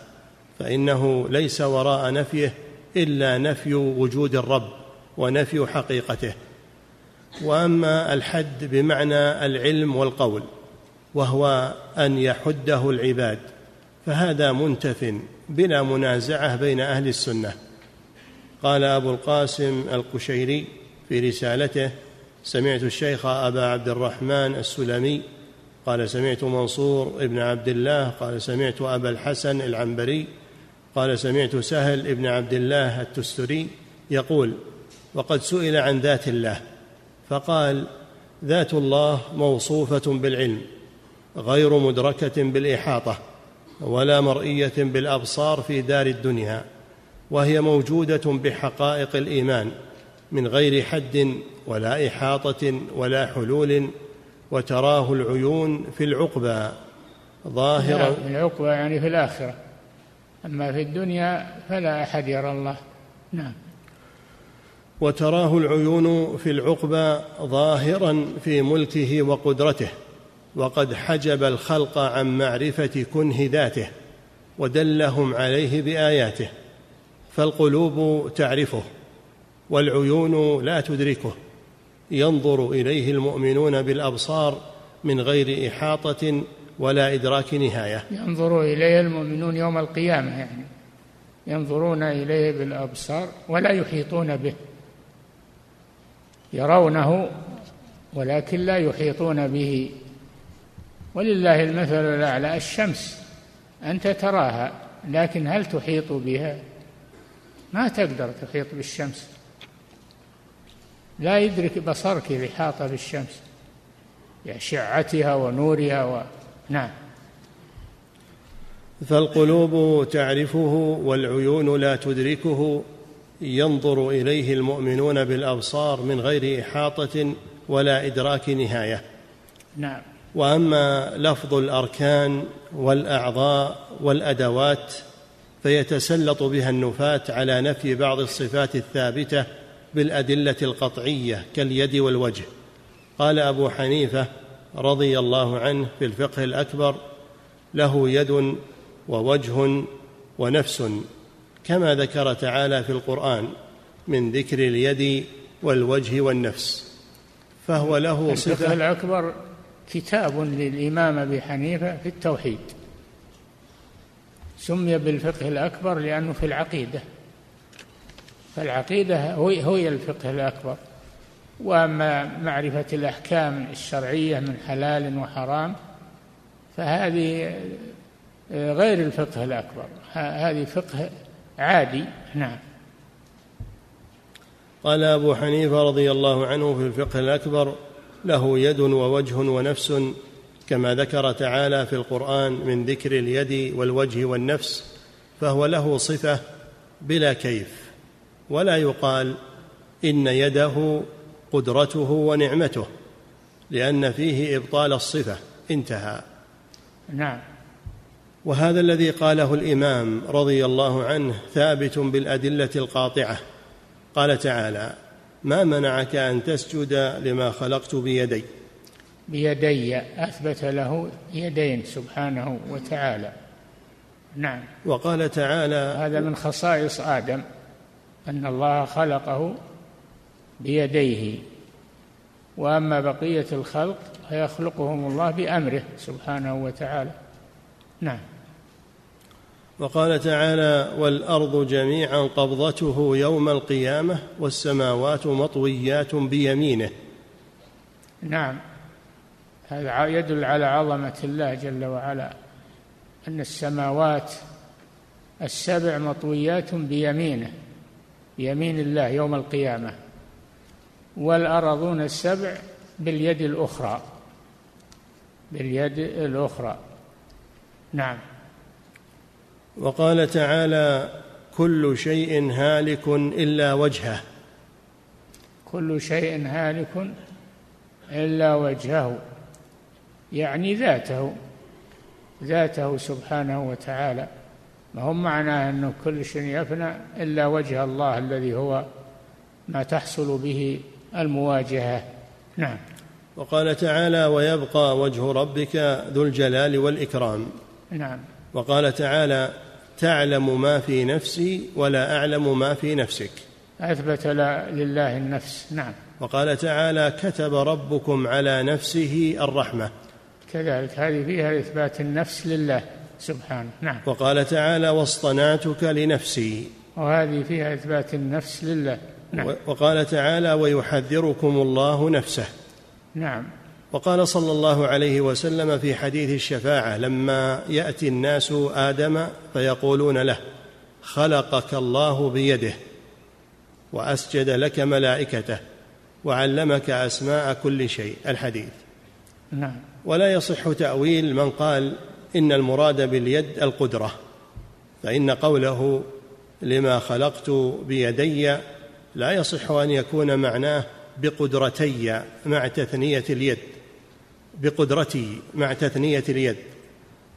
S1: فإنه ليس وراء نفيه إلا نفي وجود الرب ونفي حقيقته. وأما الحد بمعنى العلم والقول وهو أن يحده العباد فهذا منتف بلا منازعة بين أهل السنة. قال أبو القاسم القشيري في رسالته سمعت الشيخ أبا عبد الرحمن السلمي قال سمعت منصور ابن عبد الله قال سمعت أبا الحسن العنبري قال سمعت سهل ابن عبد الله التستري يقول وقد سئل عن ذات الله فقال ذات الله موصوفة بالعلم غير مدركة بالإحاطة ولا مرئية بالأبصار في دار الدنيا وهي موجودة بحقائق الإيمان من غير حد ولا إحاطة ولا حلول وتراه العيون في العقبى ظاهرا.
S2: في العقبى يعني في الآخرة أما في الدنيا فلا أحد يرى الله. نعم.
S1: وتراه العيون في العقبى ظاهرا في ملكه وقدرته وقد حجب الخلق عن معرفة كنه ذاته ودلهم عليه بآياته فالقلوب تعرفه والعيون لا تدركه. ينظر إليه المؤمنون بالأبصار من غير إحاطة ولا إدراك نهاية.
S2: ينظر إليه المؤمنون يوم القيامة يعني ينظرون إليه بالأبصار ولا يحيطون به. يرونه ولكن لا يحيطون به. ولله المثل الأعلى الشمس. أنت تراها لكن هل تحيط بها؟ ما تقدر تحيط بالشمس. لا يدرك بصرك الإحاطة بالشمس. بأشعتها ونورها و... نعم.
S1: فالقلوب تعرفه والعيون لا تدركه. ينظر إليه المؤمنون بالأبصار من غير إحاطة ولا إدراك نهاية.
S2: نعم.
S1: وأما لفظ الأركان والأعضاء والأدوات فيتسلط بها النفاة على نفي بعض الصفات الثابتة بالأدلة القطعية كاليد والوجه. قال أبو حنيفة رضي الله عنه في الفقه الأكبر له يد ووجه ونفس كما ذكر تعالى في القرآن من ذكر اليد والوجه والنفس فهو له
S2: صفة. الفقه الأكبر كتاب للإمام أبي حنيفة في التوحيد. سمي بالفقه الأكبر لأنه في العقيدة. فالعقيدة هي الفقه الأكبر. وأما معرفة الأحكام الشرعية من حلال وحرام فهذه غير الفقه الأكبر. هذه فقه عادي. نعم.
S1: قال أبو حنيفة رضي الله عنه في الفقه الأكبر له يد ووجه ونفس كما ذكر تعالى في القرآن من ذكر اليد والوجه والنفس فهو له صفة بلا كيف ولا يقال إن يده قدرته ونعمته لأن فيه إبطال الصفة انتهى.
S2: نعم.
S1: وهذا الذي قاله الإمام رضي الله عنه ثابت بالأدلة القاطعة. قال تعالى ما منعك أن تسجد لما خلقت بيدي.
S2: بيدي أثبت له يدين سبحانه وتعالى. نعم.
S1: وقال تعالى
S2: هذا من خصائص آدم أن الله خلقه بيديه. وأما بقية الخلق فيخلقهم الله بأمره سبحانه وتعالى. نعم.
S1: وقال تعالى والأرض جميعا قبضته يوم القيامة والسماوات مطويات بيمينه.
S2: نعم. هذا يدل على عظمة الله جل وعلا. أن السماوات السبع مطويات بيمينه بيمين الله يوم القيامة. والأرضون السبع باليد الأخرى باليد الأخرى. نعم.
S1: وقال تعالى كل شيء هالك إلا وجهه.
S2: كل شيء هالك إلا وجهه يعني ذاته ذاته سبحانه وتعالى. ما هو معناه أنه كل شيء يفنى إلا وجه الله الذي هو ما تحصل به المواجهة. نعم.
S1: وقال تعالى ويبقى وجه ربك ذو الجلال والإكرام.
S2: نعم.
S1: وقال تعالى تعلم ما في نفسي ولا أعلم ما في نفسك.
S2: أثبت لله النفس. نعم.
S1: وقال تعالى كتب ربكم على نفسه الرحمة.
S2: كذلك. هذه فيها إثبات النفس لله سبحانه. نعم.
S1: وقال تعالى واصطنعتك لنفسي.
S2: وهذه فيها إثبات النفس لله. نعم.
S1: وقال تعالى ويحذركم الله نفسه.
S2: نعم.
S1: وقال صلى الله عليه وسلم في حديث الشفاعة لما يأتي الناس آدم فيقولون له خلقك الله بيده وأسجد لك ملائكته وعلمك أسماء كل شيء. الحديث.
S2: نعم.
S1: ولا يصح تأويل من قال إن المراد باليد القدرة فإن قوله لما خلقت بيدي لا يصح أن يكون معناه بقدرتي مع تثنية اليد. بقدرتي مع تثنية اليد.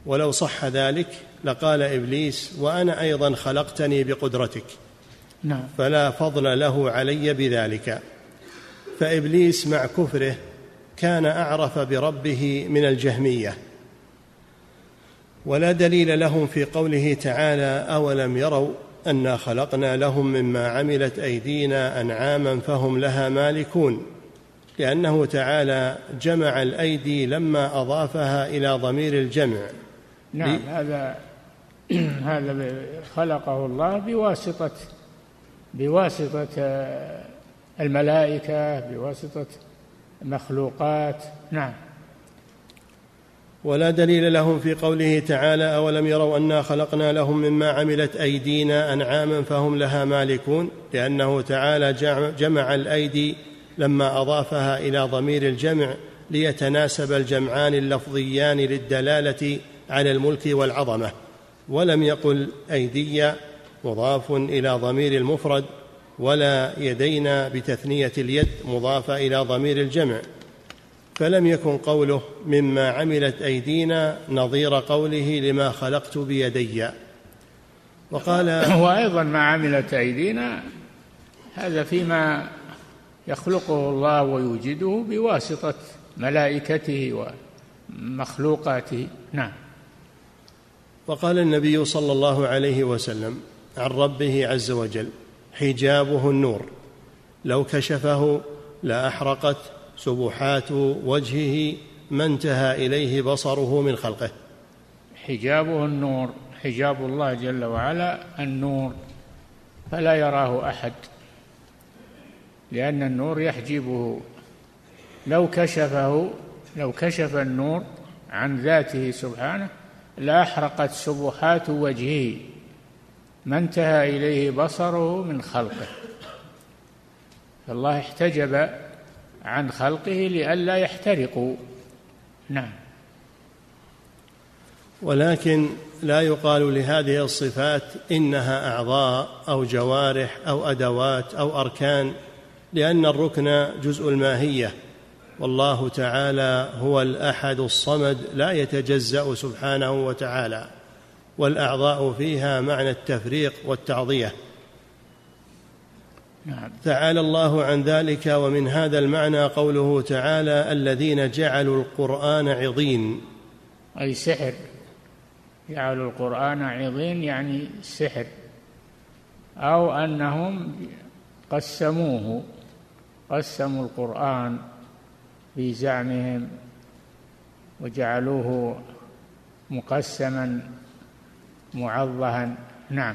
S1: ولو صح ذلك لقال إبليس وأنا أيضا خلقتني بقدرتك.
S2: نعم.
S1: فلا فضل له علي بذلك. فإبليس مع كفره كان أعرف بربه من الجهمية. ولا دليل لهم في قوله تعالى أولم يروا أنا خلقنا لهم مما عملت أيدينا أنعاما فهم لها مالكون. لأنه تعالى جمع الأيدي لما أضافها إلى ضمير الجمع.
S2: نعم هذا هذا خلقه الله بواسطة بواسطة الملائكة بواسطة مخلوقات. نعم.
S1: ولا دليل لهم في قوله تعالى أولم يروا أنا خلقنا لهم مما عملت أيدينا أنعاما فهم لها مالكون؟ لأنه تعالى جمع الأيدي لما أضافها إلى ضمير الجمع ليتناسب الجمعان اللفظيان للدلالة على الملك والعظمة ولم يقل أيدي مضاف إلى ضمير المفرد ولا يدينا بتثنية اليد مضافه إلى ضمير الجمع. فلم يكن قوله مما عملت أيدينا نظير قوله لما خلقت بيدي. وقال
S2: وأيضا ما عملت أيدينا هذا فيما يخلقه الله ويوجده بواسطة ملائكته ومخلوقاته. نعم.
S1: وقال النبي صلى الله عليه وسلم عن ربه عز وجل حجابه النور. لو كشفه لأحرقت سبحات وجهه ما انتهى إليه بصره من خلقه.
S2: حجابه النور حجاب الله جل وعلا النور فلا يراه أحد. لأن النور يحجبه. لو كشفه لو كشف النور عن ذاته سبحانه لأحرقت سبحات وجهه. ما انتهى إليه بصره من خلقه. فالله احتجب عن خلقه لئلا يحترقوا. نعم.
S1: ولكن لا يقال لهذه الصفات إنها أعضاء أو جوارح أو أدوات أو أركان. لأن الركن جزء الماهية. والله تعالى هو الأحد الصمد لا يتجزأ سبحانه وتعالى. والأعضاء فيها معنى التفريق والتعضية.
S2: نعم.
S1: تعالى الله عن ذلك ومن هذا المعنى قوله تعالى الذين جعلوا القرآن عضين.
S2: أي سحر. جعلوا القرآن عضين يعني سحر. أو أنهم قسموه. قسموا القرآن في زعمهم وجعلوه مقسما معظها. نعم.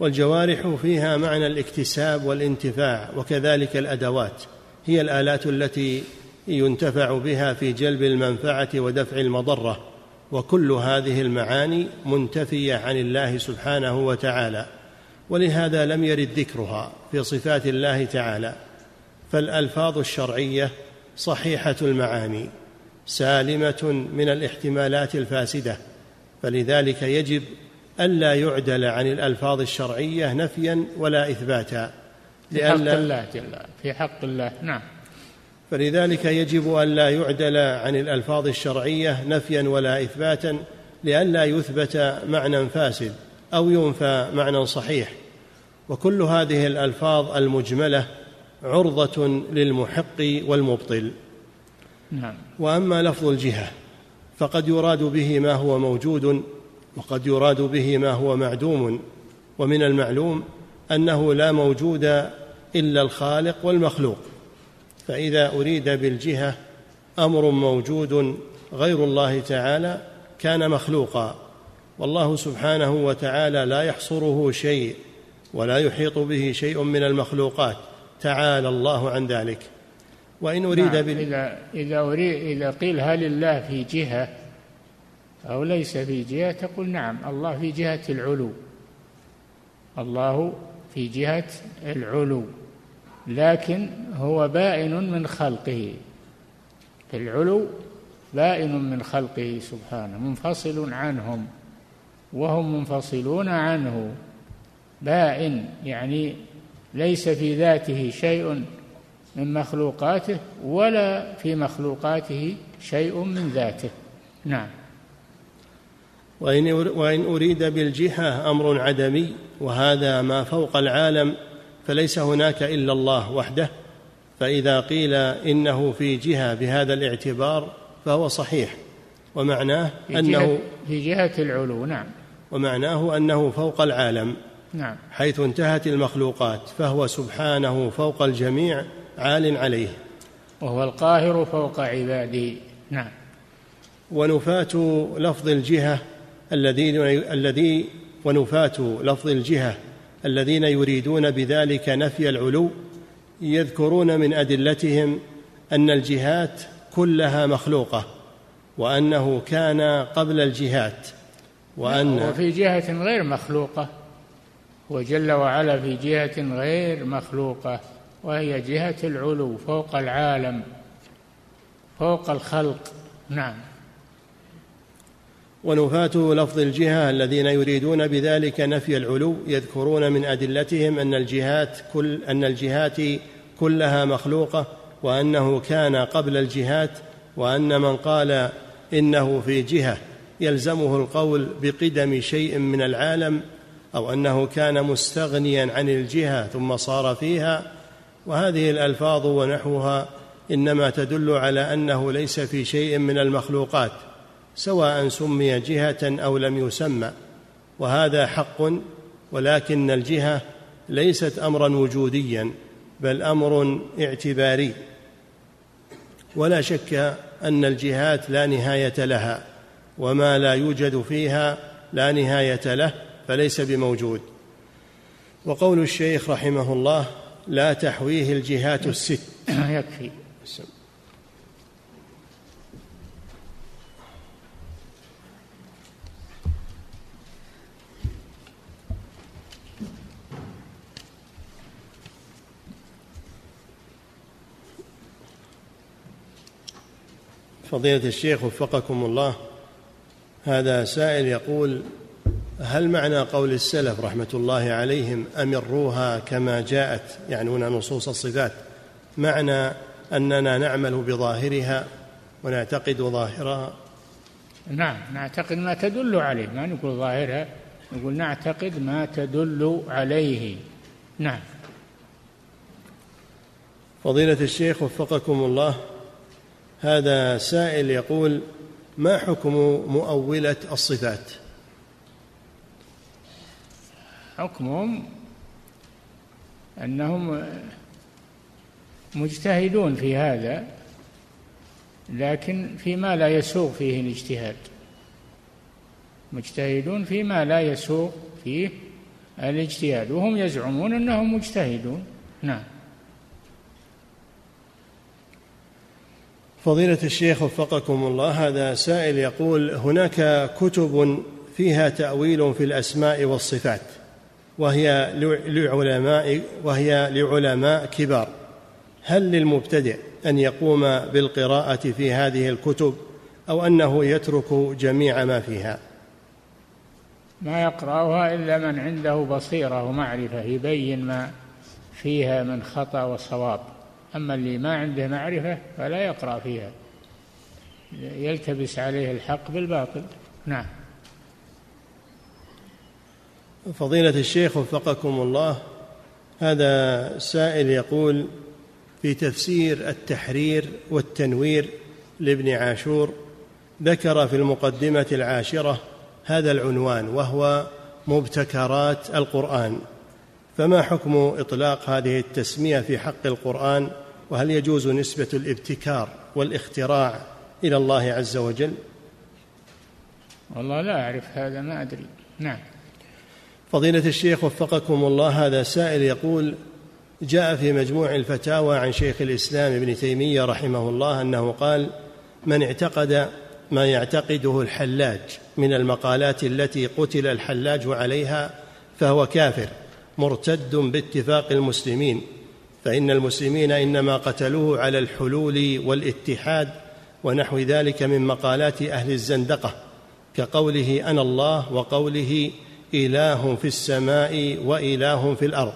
S1: والجوارح فيها معنى الاكتساب والانتفاع وكذلك الأدوات. هي الآلات التي ينتفع بها في جلب المنفعة ودفع المضرة وكل هذه المعاني منتفية عن الله سبحانه وتعالى. ولهذا لم يرد ذكرها في صفات الله تعالى فالألفاظ الشرعية صحيحة المعاني سالمة من الاحتمالات الفاسدة فلذلك يجب ألا يعدل عن الألفاظ الشرعية نفيا ولا إثباتا
S2: في حق الله جل في حق الله نعم.
S1: فلذلك يجب أن لا يعدل عن الألفاظ الشرعية نفيا ولا إثباتا لئلا يثبت معنى فاسد. أو ينفى معنى صحيح. وكل هذه الألفاظ المجملة عرضة للمحق والمبطل.
S2: نعم.
S1: وأما لفظ الجهة فقد يراد به ما هو موجود وقد يراد به ما هو معدوم. ومن المعلوم أنه لا موجود إلا الخالق والمخلوق. فإذا أريد بالجهة أمر موجود غير الله تعالى كان مخلوقا. والله سبحانه وتعالى لا يحصره شيء ولا يحيط به شيء من المخلوقات. تعالى الله عن ذلك.
S2: وإن أريد نعم بال... إذا إذا أريد إذا قيل هل الله في جهة أو ليس في جهة تقول نعم الله في جهة العلو. الله في جهة العلو. لكن هو بائن من خلقه. في العلو بائن من خلقه سبحانه منفصل عنهم. وهم منفصلون عنه. بائن يعني ليس في ذاته شيء من مخلوقاته ولا في مخلوقاته شيء من ذاته. نعم.
S1: وإن, وإن أريد بالجهة أمر عدمي وهذا ما فوق العالم فليس هناك إلا الله وحده. فإذا قيل إنه في جهة بهذا الاعتبار فهو صحيح. ومعناه
S2: في أنه جهة في جهة العلو نعم.
S1: ومعناه أنه فوق العالم
S2: نعم.
S1: حيث انتهت المخلوقات فهو سبحانه فوق الجميع عال عليه.
S2: وهو القاهر فوق عباده. نعم.
S1: ونفاة لفظ الجهة الذين الذي ونفاة لفظ الجهة الذين يريدون بذلك نفي العلو يذكرون من أدلتهم أن الجهات كلها مخلوقة وأنه كان قبل الجهات.
S2: وأن وفي جهة غير مخلوقة. وجل وعلا في جهة غير مخلوقة وهي جهة العلو فوق العالم فوق الخلق. نعم.
S1: ونفاة لفظ الجهة الذين يريدون بذلك نفي العلو يذكرون من أدلتهم أن الجهات كل أن الجهات كلها مخلوقة وأنه كان قبل الجهات وأن من قال إنه في جهة. يلزمه القول بقدم شيء من العالم أو أنه كان مستغنيا عن الجهة ثم صار فيها وهذه الألفاظ ونحوها إنما تدل على أنه ليس في شيء من المخلوقات سواء سمي جهة أو لم يسمى وهذا حق ولكن الجهة ليست امرا وجوديا بل أمر اعتباري ولا شك أن الجهات لا نهاية لها. وما لا يوجد فيها لا نهاية له فليس بموجود. وقول الشيخ رحمه الله لا تحويه الجهات الست.
S2: يكفي.
S1: فضيلة الشيخ وفقكم الله هذا سائل يقول هل معنى قول السلف رحمة الله عليهم أمروها كما جاءت؟ يعنون نصوص الصفات. معنى أننا نعمل بظاهرها ونعتقد ظاهرها.
S2: نعم نعتقد ما تدل عليه. ما نقول ظاهرها نقول نعتقد ما تدل عليه. نعم.
S1: فضيلة الشيخ وفقكم الله هذا سائل يقول ما حكم مؤولة الصفات؟
S2: حكمهم أنهم مجتهدون في هذا لكن فيما لا يسوغ فيه الاجتهاد. مجتهدون فيما لا يسوغ فيه الاجتهاد وهم يزعمون أنهم مجتهدون. نعم.
S1: فضيلة الشيخ وفقكم الله هذا سائل يقول هناك كتب فيها تأويل في الأسماء والصفات وهي لعلماء وهي لعلماء كبار. هل للمبتدئ أن يقوم بالقراءة في هذه الكتب أو أنه يترك جميع ما فيها؟
S2: ما يقرأها إلا من عنده بصيرة ومعرفة يبين ما فيها من خطأ وصواب. أما اللي ما عنده معرفة فلا يقرأ فيها. يلتبس عليه الحق بالباطل. نعم.
S1: فضيلة الشيخ وفقكم الله هذا سائل يقول في تفسير التحرير والتنوير لابن عاشور ذكر في المقدمة العاشرة هذا العنوان وهو مبتكرات القرآن. فما حكم إطلاق هذه التسمية في حق القرآن؟ وهل يجوز نسبة الابتكار والاختراع إلى الله عز وجل؟
S2: والله لا أعرف هذا ما أدري. نعم.
S1: فضيلة الشيخ وفقكم الله هذا سائل يقول جاء في مجموع الفتاوى عن شيخ الإسلام ابن تيمية رحمه الله أنه قال من اعتقد ما يعتقده الحلاج من المقالات التي قتل الحلاج عليها فهو كافر. مرتد باتفاق المسلمين فإن المسلمين إنما قتلوه على الحلول والاتحاد ونحو ذلك من مقالات أهل الزندقة كقوله أنا الله وقوله إله في السماء وإله في الأرض.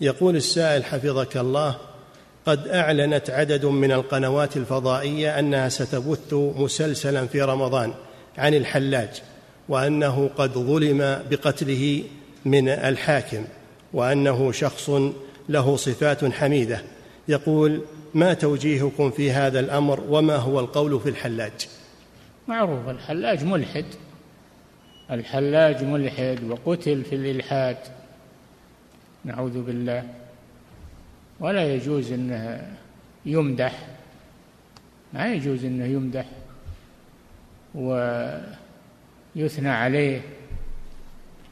S1: يقول السائل حفظك الله قد أعلنت عدد من القنوات الفضائية أنها ستبث مسلسلا في رمضان عن الحلاج وأنه قد ظلم بقتله من الحاكم وأنه شخص له صفات حميدة. يقول ما توجيهكم في هذا الأمر وما هو القول في الحلاج؟
S2: معروف الحلاج ملحد. الحلاج ملحد وقتل في الإلحاد. نعوذ بالله. ولا يجوز إنه يمدح. ما يجوز إنه يمدح. ويثنى عليه.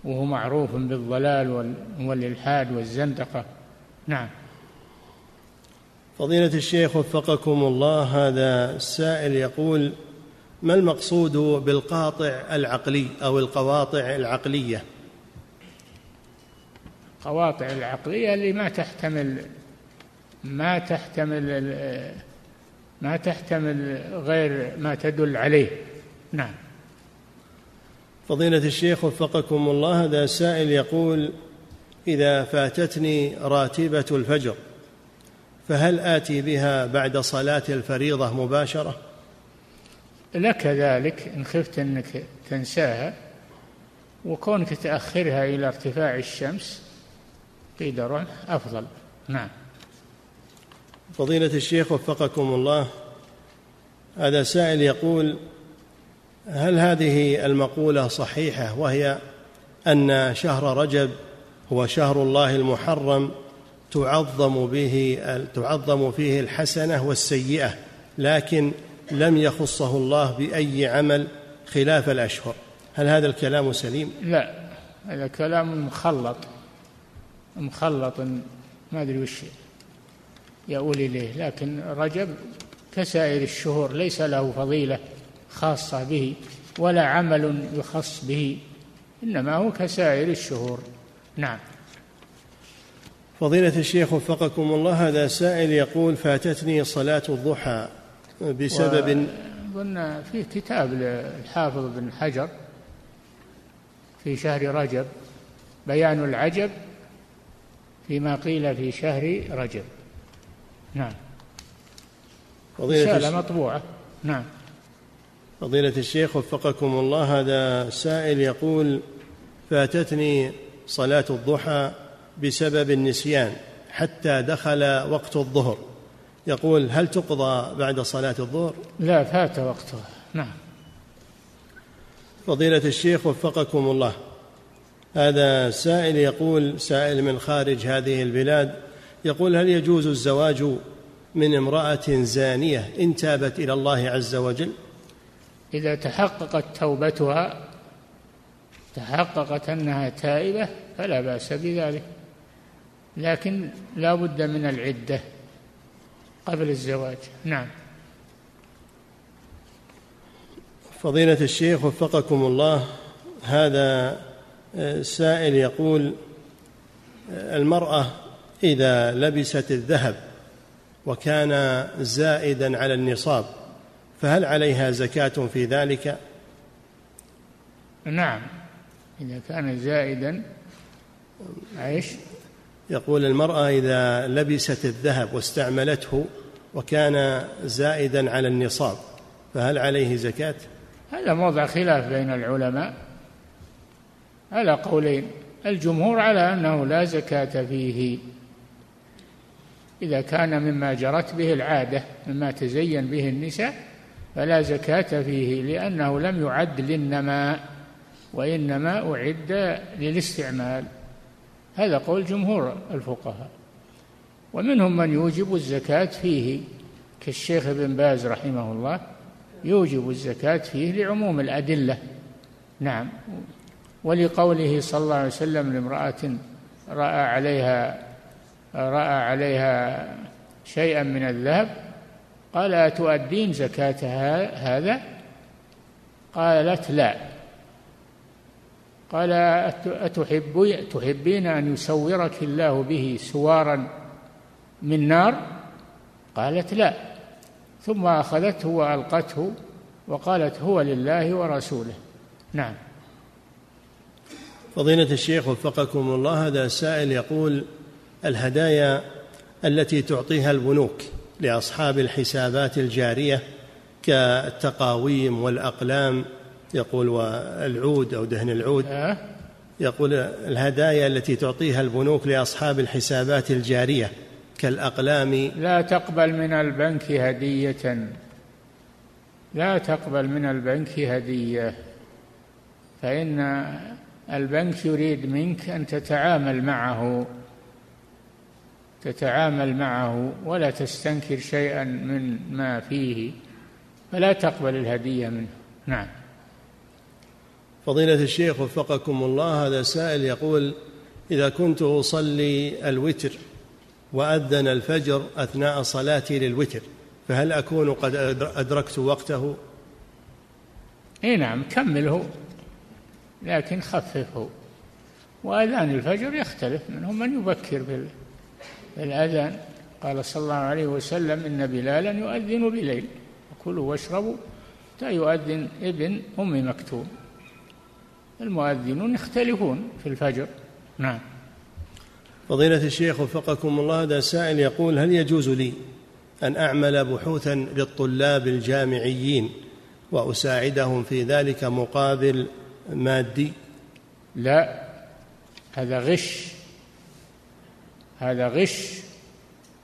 S2: وهو معروف بالضلال والإلحاد والزندقة. نعم.
S1: فضيلة الشيخ وفقكم الله هذا السائل يقول ما المقصود بالقاطع العقلي أو القواطع العقلية؟
S2: قواطع العقلية اللي ما تحتمل ما تحتمل ما تحتمل غير ما تدل عليه. نعم.
S1: فضيلة الشيخ وفقكم الله هذا سائل يقول إذا فاتتني راتبة الفجر فهل آتي بها بعد صلاة الفريضة مباشرة؟
S2: لك ذلك إن خفت أنك تنساها وكونك تأخرها إلى ارتفاع الشمس قدر أفضل نعم
S1: فضيلة الشيخ وفقكم الله هذا سائل يقول هل هذه المقولة صحيحة وهي أن شهر رجب هو شهر الله المحرم تعظم به تعظم فيه الحسنة والسيئة لكن لم يخصه الله بأي عمل خلاف الأشهر هل هذا الكلام سليم؟
S2: لا هذا كلام مخلط مخلط ما أدري وش يؤول إليه لكن رجب كسائر الشهور ليس له فضيلة خاصة به ولا عمل يخص به إنما هو كسائر الشهور. نعم.
S1: فضيلة الشيخ وفقكم الله هذا سائل يقول فاتتني صلاة الضحى بسبب
S2: قلنا في كتاب للحافظ بن حجر في شهر رجب بيان العجب فيما قيل في شهر رجب. نعم. رسالة مطبوعة. نعم.
S1: فضيلة الشيخ وفقكم الله هذا سائل يقول فاتتني صلاة الضحى بسبب النسيان حتى دخل وقت الظهر يقول هل تقضى بعد صلاة الظهر؟
S2: لا فات وقتها نعم
S1: فضيلة الشيخ وفقكم الله هذا سائل يقول سائل من خارج هذه البلاد يقول هل يجوز الزواج من امرأة زانية إن تابت إلى الله عز وجل؟
S2: إذا تحققت توبتها تحققت أنها تائبة فلا بأس بذلك. لكن لا بد من العدة قبل الزواج. نعم.
S1: فضيلة الشيخ وفقكم الله هذا آه، سائل يقول آه، المرأة إذا لبست الذهب وكان زائدا على النصاب فهل عليها زكاة في ذلك؟
S2: نعم إذا كان زائدا إيش؟
S1: يقول المرأة إذا لبست الذهب واستعملته وكان زائدا على النصاب فهل عليه زكاة؟
S2: هذا موضع خلاف بين العلماء على قولين الجمهور على أنه لا زكاة فيه إذا كان مما جرت به العادة مما تزين به النساء فلا زكاة فيه لأنه لم يعد للنماء وإنما أعد للاستعمال. هذا قول جمهور الفقهاء. ومنهم من يوجب الزكاة فيه كالشيخ ابن باز رحمه الله يوجب الزكاة فيه لعموم الأدلة. نعم. ولقوله صلى الله عليه وسلم لامرأة رأى عليها رأى عليها شيئا من الذهب قال أتؤدين زكاة هذا؟ قالت لا. قال أتحب تحبين أن يسورك الله به سوارا من نار؟ قالت لا. ثم أخذته وألقته وقالت هو لله ورسوله. نعم.
S1: فضيلة الشيخ وفقكم الله هذا سائل يقول الهدايا التي تعطيها البنوك لأصحاب الحسابات الجارية كالتقاويم والأقلام. يقول والعود أو دهن العود؟ يقول الهدايا التي تعطيها البنوك لأصحاب الحسابات الجارية كالأقلام.
S2: لا تقبل من البنك هدية. لا تقبل من البنك هدية. فإن البنك يريد منك أن تتعامل معه. تتعامل معه ولا تستنكر شيئا من ما فيه فلا تقبل الهدية منه. نعم.
S1: فضيلة الشيخ وفقكم الله هذا سائل يقول إذا كنت أصلي الوتر وأذن الفجر أثناء صلاتي للوتر فهل أكون قد أدركت وقته؟
S2: إي نعم كمله لكن خففه. وأذان الفجر يختلف منهم من يبكر بالأذان قال صلى الله عليه وسلم إن بلالا يؤذن بليل. وكلوا واشربوا. حتى يؤذن ابن أم مكتوم. المؤذنون يختلفون في الفجر. نعم.
S1: فضيلة الشيخ وفقكم الله هذا سائل يقول هل يجوز لي أن أعمل بحوثا للطلاب الجامعيين وأساعدهم في ذلك مقابل مادي؟
S2: لا هذا غش. هذا غش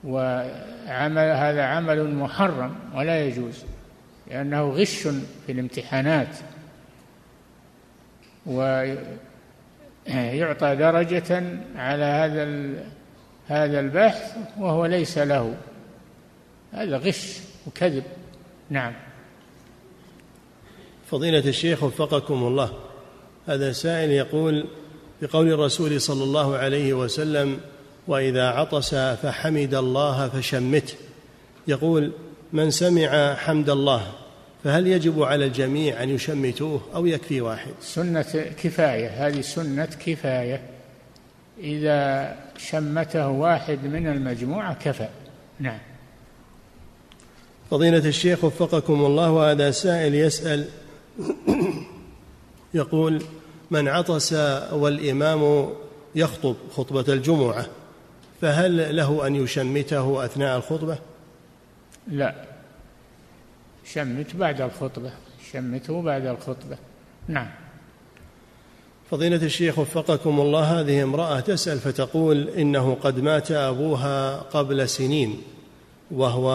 S2: وعمل هذا عمل محرم ولا يجوز لأنه غش في الامتحانات ويعطى درجة على هذا هذا البحث وهو ليس له. هذا غش وكذب. نعم.
S1: فضيلة الشيخ وفقكم الله هذا سائل يقول بقول الرسول صلى الله عليه وسلم وإذا عطس فحمد الله فشمته. يقول من سمع حمد الله فهل يجب على الجميع أن يشمتوه أو يكفي واحد؟
S2: سنة كفاية هذه سنة كفاية. إذا شمته واحد من المجموعة كفى. نعم.
S1: فضيلة الشيخ وفقكم الله وهذا سائل يسأل يقول من عطس والإمام يخطب خطبة الجمعة فهل له أن يشمته أثناء الخطبة؟
S2: لا. شمت بعد الخطبة. شمته بعد الخطبة. نعم.
S1: فضيلة الشيخ وفقكم الله هذه امرأة تسأل فتقول إنه قد مات أبوها قبل سنين وهو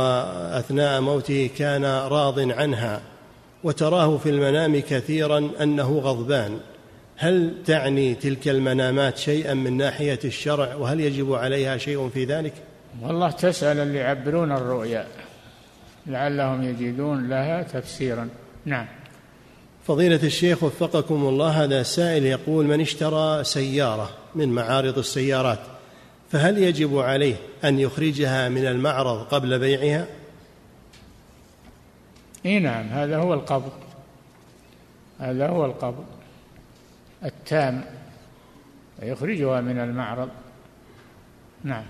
S1: أثناء موته كان راض عنها وتراه في المنام كثيرا أنه غضبان. هل تعني تلك المنامات شيئا من ناحية الشرع وهل يجب عليها شيء في ذلك؟
S2: والله تسأل اللي يعبرون الرؤيا لعلهم يجدون لها تفسيرا نعم
S1: فضيلة الشيخ وفقكم الله هذا سائل يقول من اشترى سيارة من معارض السيارات فهل يجب عليه أن يخرجها من المعرض قبل بيعها؟
S2: إي نعم هذا هو القبض هذا هو القبض التام يخرجها من المعرض. نعم.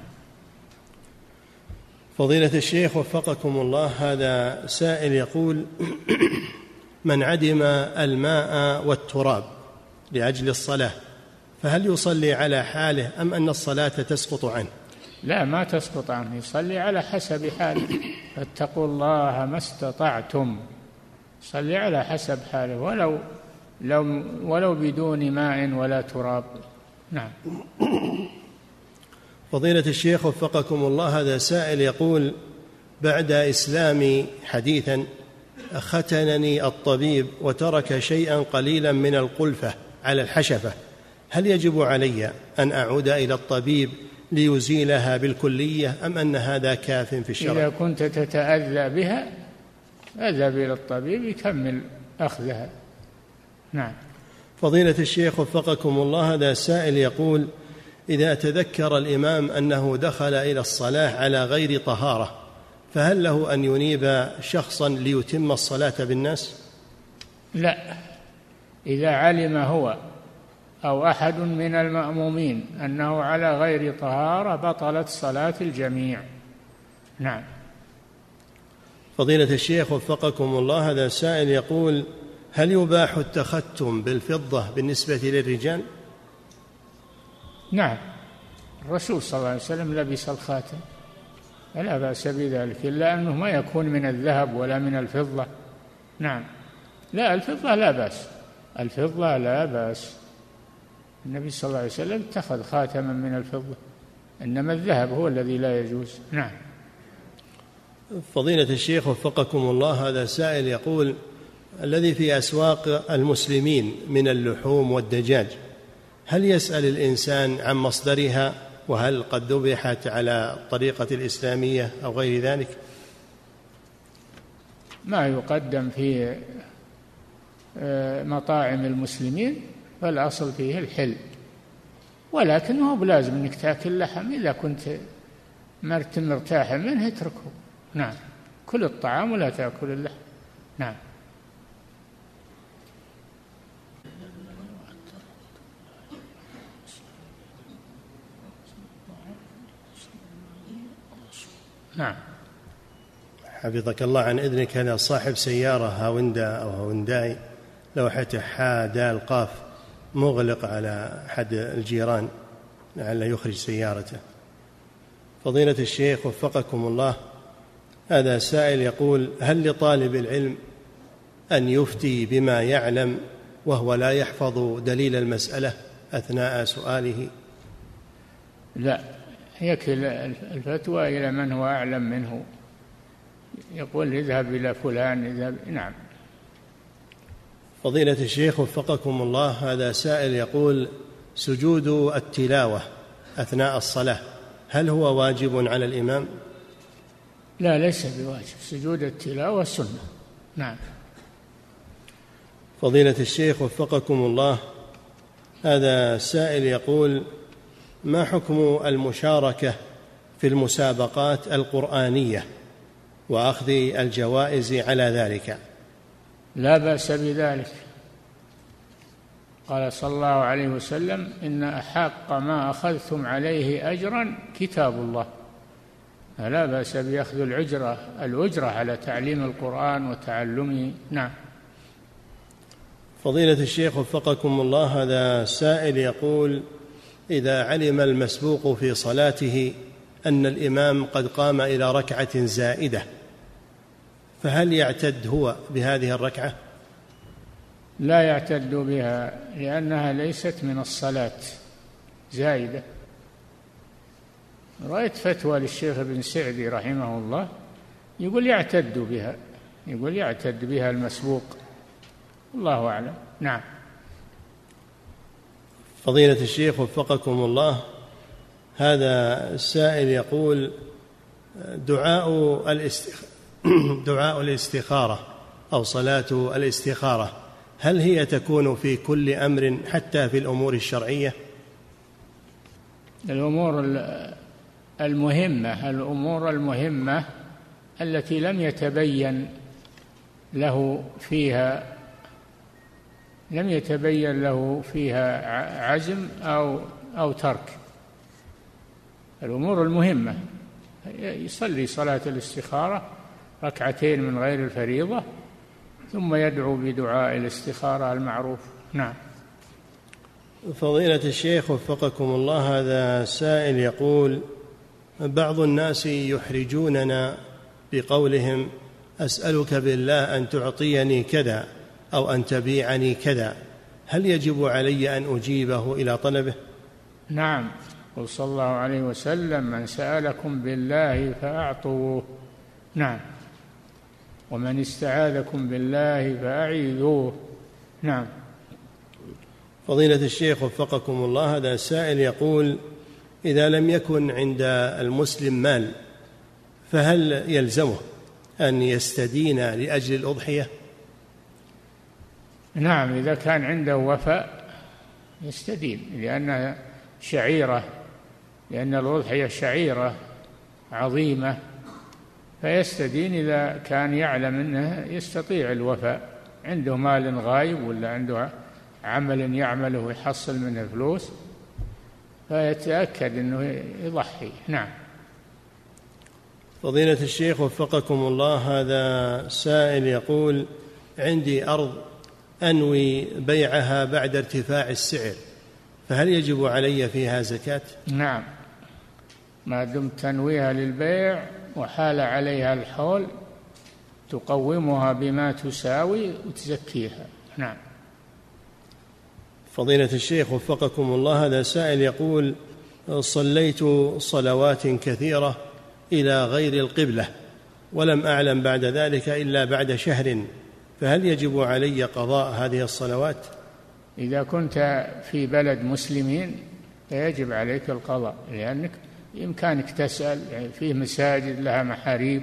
S1: فضيلة الشيخ وفقكم الله هذا سائل يقول من عدم الماء والتراب لأجل الصلاة فهل يصلي على حاله أم أن الصلاة تسقط عنه؟
S2: لا ما تسقط عنه يصلي على حسب حاله. فاتقوا الله ما استطعتم. صلي على حسب حاله ولو لو ولو بدون ماء ولا تراب. نعم.
S1: فضيلة الشيخ وفقكم الله هذا سائل يقول بعد إسلامي حديثا ختنني الطبيب وترك شيئا قليلا من القلفة على الحشفة هل يجب علي أن أعود إلى الطبيب ليزيلها بالكلية أم أن هذا كاف في الشرع؟
S2: إذا كنت تتأذى بها أذهب إلى الطبيب يكمل أخذها. نعم.
S1: فضيلة الشيخ وفقكم الله هذا سائل يقول إذا تذكر الإمام أنه دخل إلى الصلاة على غير طهارة فهل له أن ينيب شخصا ليتم الصلاة بالناس؟
S2: لا. إذا علم هو أو أحد من المأمومين أنه على غير طهارة بطلت صلاة الجميع. نعم.
S1: فضيلة الشيخ وفقكم الله هذا سائل يقول هل يباح التختم بالفضة بالنسبة للرجال؟
S2: نعم. الرسول صلى الله عليه وسلم لبس الخاتم. فلا بأس بذلك إلا أنه ما يكون من الذهب ولا من الفضة. نعم. لا الفضة لا بأس. الفضة لا بأس. النبي صلى الله عليه وسلم اتخذ خاتما من الفضة. إنما الذهب هو الذي لا يجوز. نعم.
S1: فضيلة الشيخ وفقكم الله هذا سائل يقول الذي في أسواق المسلمين من اللحوم والدجاج. هل يسأل الإنسان عن مصدرها وهل قد ذبحت على الطريقة الإسلامية أو غير ذلك؟
S2: ما يقدم في آه، مطاعم المسلمين فالأصل فيه الحل ولكن هو بلازم إنك تأكل لحم إذا كنت مرتاح منه اتركه. نعم. كل الطعام ولا تأكل اللحم. نعم. نعم.
S1: حفظك الله عن إذنك هذا صاحب سيارة هاوندا أو هاونداي لوحته حا دال قاف مغلق على أحد الجيران لعله يخرج سيارته. فضيلة الشيخ وفقكم الله هذا سائل يقول هل لطالب العلم أن يفتي بما يعلم وهو لا يحفظ دليل المسألة أثناء سؤاله؟
S2: لا. يكل الفتوى إلى من هو أعلم منه. يقول اذهب إلى فلان اذهب نعم.
S1: فضيلة الشيخ وفقكم الله هذا سائل يقول سجود التلاوة أثناء الصلاة هل هو واجب على الإمام؟
S2: لا ليس بواجب. سجود التلاوة سنة. نعم.
S1: فضيلة الشيخ وفقكم الله هذا سائل يقول ما حكم المشاركة في المسابقات القرآنية وأخذ الجوائز على ذلك؟
S2: لا بأس بذلك. قال صلى الله عليه وسلم إن أحق ما أخذتم عليه اجرا كتاب الله. لا بأس بأخذ الاجره الأجرة على تعليم القرآن وتعلمه. نعم.
S1: فضيلة الشيخ وفقكم الله هذا سائل يقول إذا علم المسبوق في صلاته أن الإمام قد قام إلى ركعة زائدة فهل يعتد هو بهذه الركعة؟
S2: لا يعتد بها لأنها ليست من الصلاة زايده رأيت فتوى للشيخ ابن سعدي رحمه الله يقول يعتد بها يقول يعتد بها المسبوق. الله أعلم. نعم.
S1: فضيلة الشيخ وفقكم الله هذا السائل يقول دعاء الاستخ... دعاء الاستخارة أو صلاة الاستخارة هل هي تكون في كل أمر حتى في الأمور الشرعية؟
S2: الأمور المهمة الأمور المهمة التي لم يتبين له فيها لم يتبين له فيها عزم أو أو ترك. الأمور المهمة. يصلي صلاة الاستخارة ركعتين من غير الفريضة ثم يدعو بدعاء الاستخارة المعروف. نعم.
S1: فضيلة الشيخ وفقكم الله هذا سائل يقول بعض الناس يحرجوننا بقولهم أسألك بالله أن تعطيني كذا. أو أن تبيعني كذا. هل يجب علي أن أجيبه إلى طلبه؟
S2: نعم. قل صلى الله عليه وسلم من سألكم بالله فأعطوه. نعم. ومن استعاذكم بالله فأعيذوه. نعم.
S1: فضيلة الشيخ وفقكم الله هذا سائل يقول إذا لم يكن عند المسلم مال فهل يلزمه أن يستدين لأجل الأضحية؟
S2: نعم إذا كان عنده وفاء يستدين لأنها شعيرة لأن الأضحية شعيرة عظيمة فيستدين إذا كان يعلم أنه يستطيع الوفاء. عنده مال غايب ولا عنده عمل يعمله ويحصل منه فلوس فيتأكد أنه يضحي. نعم.
S1: فضيلة الشيخ وفقكم الله هذا سائل يقول عندي أرض أنوي بيعها بعد ارتفاع السعر فهل يجب علي فيها زكاة؟
S2: نعم. ما دمت تنويها للبيع وحال عليها الحول تقومها بما تساوي وتزكيها. نعم.
S1: فضيلة الشيخ وفقكم الله هذا سائل يقول صليت صلوات كثيرة إلى غير القبلة ولم أعلم بعد ذلك إلا بعد شهر. فهل يجب علي قضاء هذه الصلوات؟
S2: إذا كنت في بلد مسلمين فيجب عليك القضاء لأنك بإمكانك تسأل يعني فيه مساجد لها محاريب.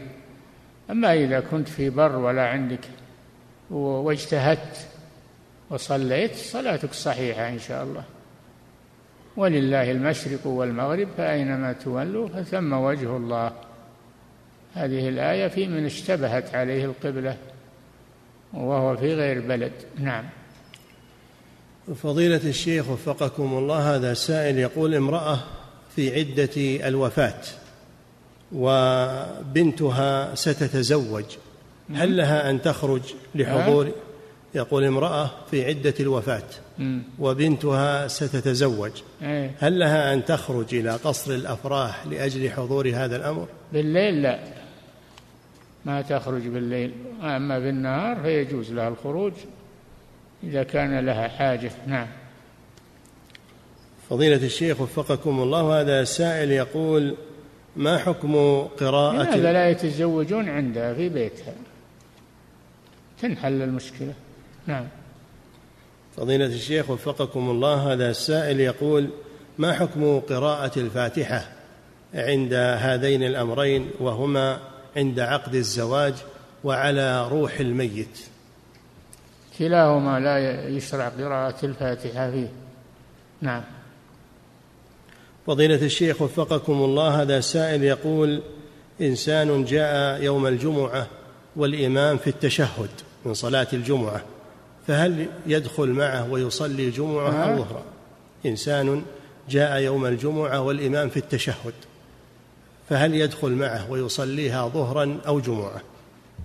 S2: أما إذا كنت في بر ولا عندك واجتهدت وصليت صلاتك صحيحة إن شاء الله. ولله المشرق والمغرب فأينما تولوا فثم وجه الله. هذه الآية في من اشتبهت عليه القبلة. وهو في غير بلد نعم.
S1: فضيلة الشيخ وفقكم الله هذا سائل يقول امرأة في عدة الوفاة وبنتها ستتزوج هل لها أن تخرج لحضور؟ يقول امرأة في عدة الوفاة وبنتها ستتزوج إيه. هل لها أن تخرج إلى قصر الأفراح لأجل حضور هذا الأمر؟
S2: بالليل لا. ما تخرج بالليل أما بالنهار فيجوز لها الخروج إذا كان لها حاجة. نعم.
S1: فضيلة الشيخ وفقكم الله هذا سائل يقول ما حكم قراءة
S2: لماذا لا يتزوجون عندها في بيتها. تنحل المشكلة. نعم.
S1: فضيلة الشيخ وفقكم الله هذا السائل يقول ما حكم قراءة الفاتحة عند هذين الأمرين وهما؟ عند عقد الزواج وعلى روح الميت.
S2: كلاهما لا يشرع قراءة الفاتحة فيه. نعم.
S1: فضيلة الشيخ وفقكم الله هذا سائل يقول إنسان جاء يوم الجمعة والإمام في التشهد من صلاة الجمعة فهل يدخل معه ويصلي جمعة أو نعم. ظهرا إنسان جاء يوم الجمعة والإمام في التشهد. فهل يدخل معه ويصليها ظهرا أو جمعة؟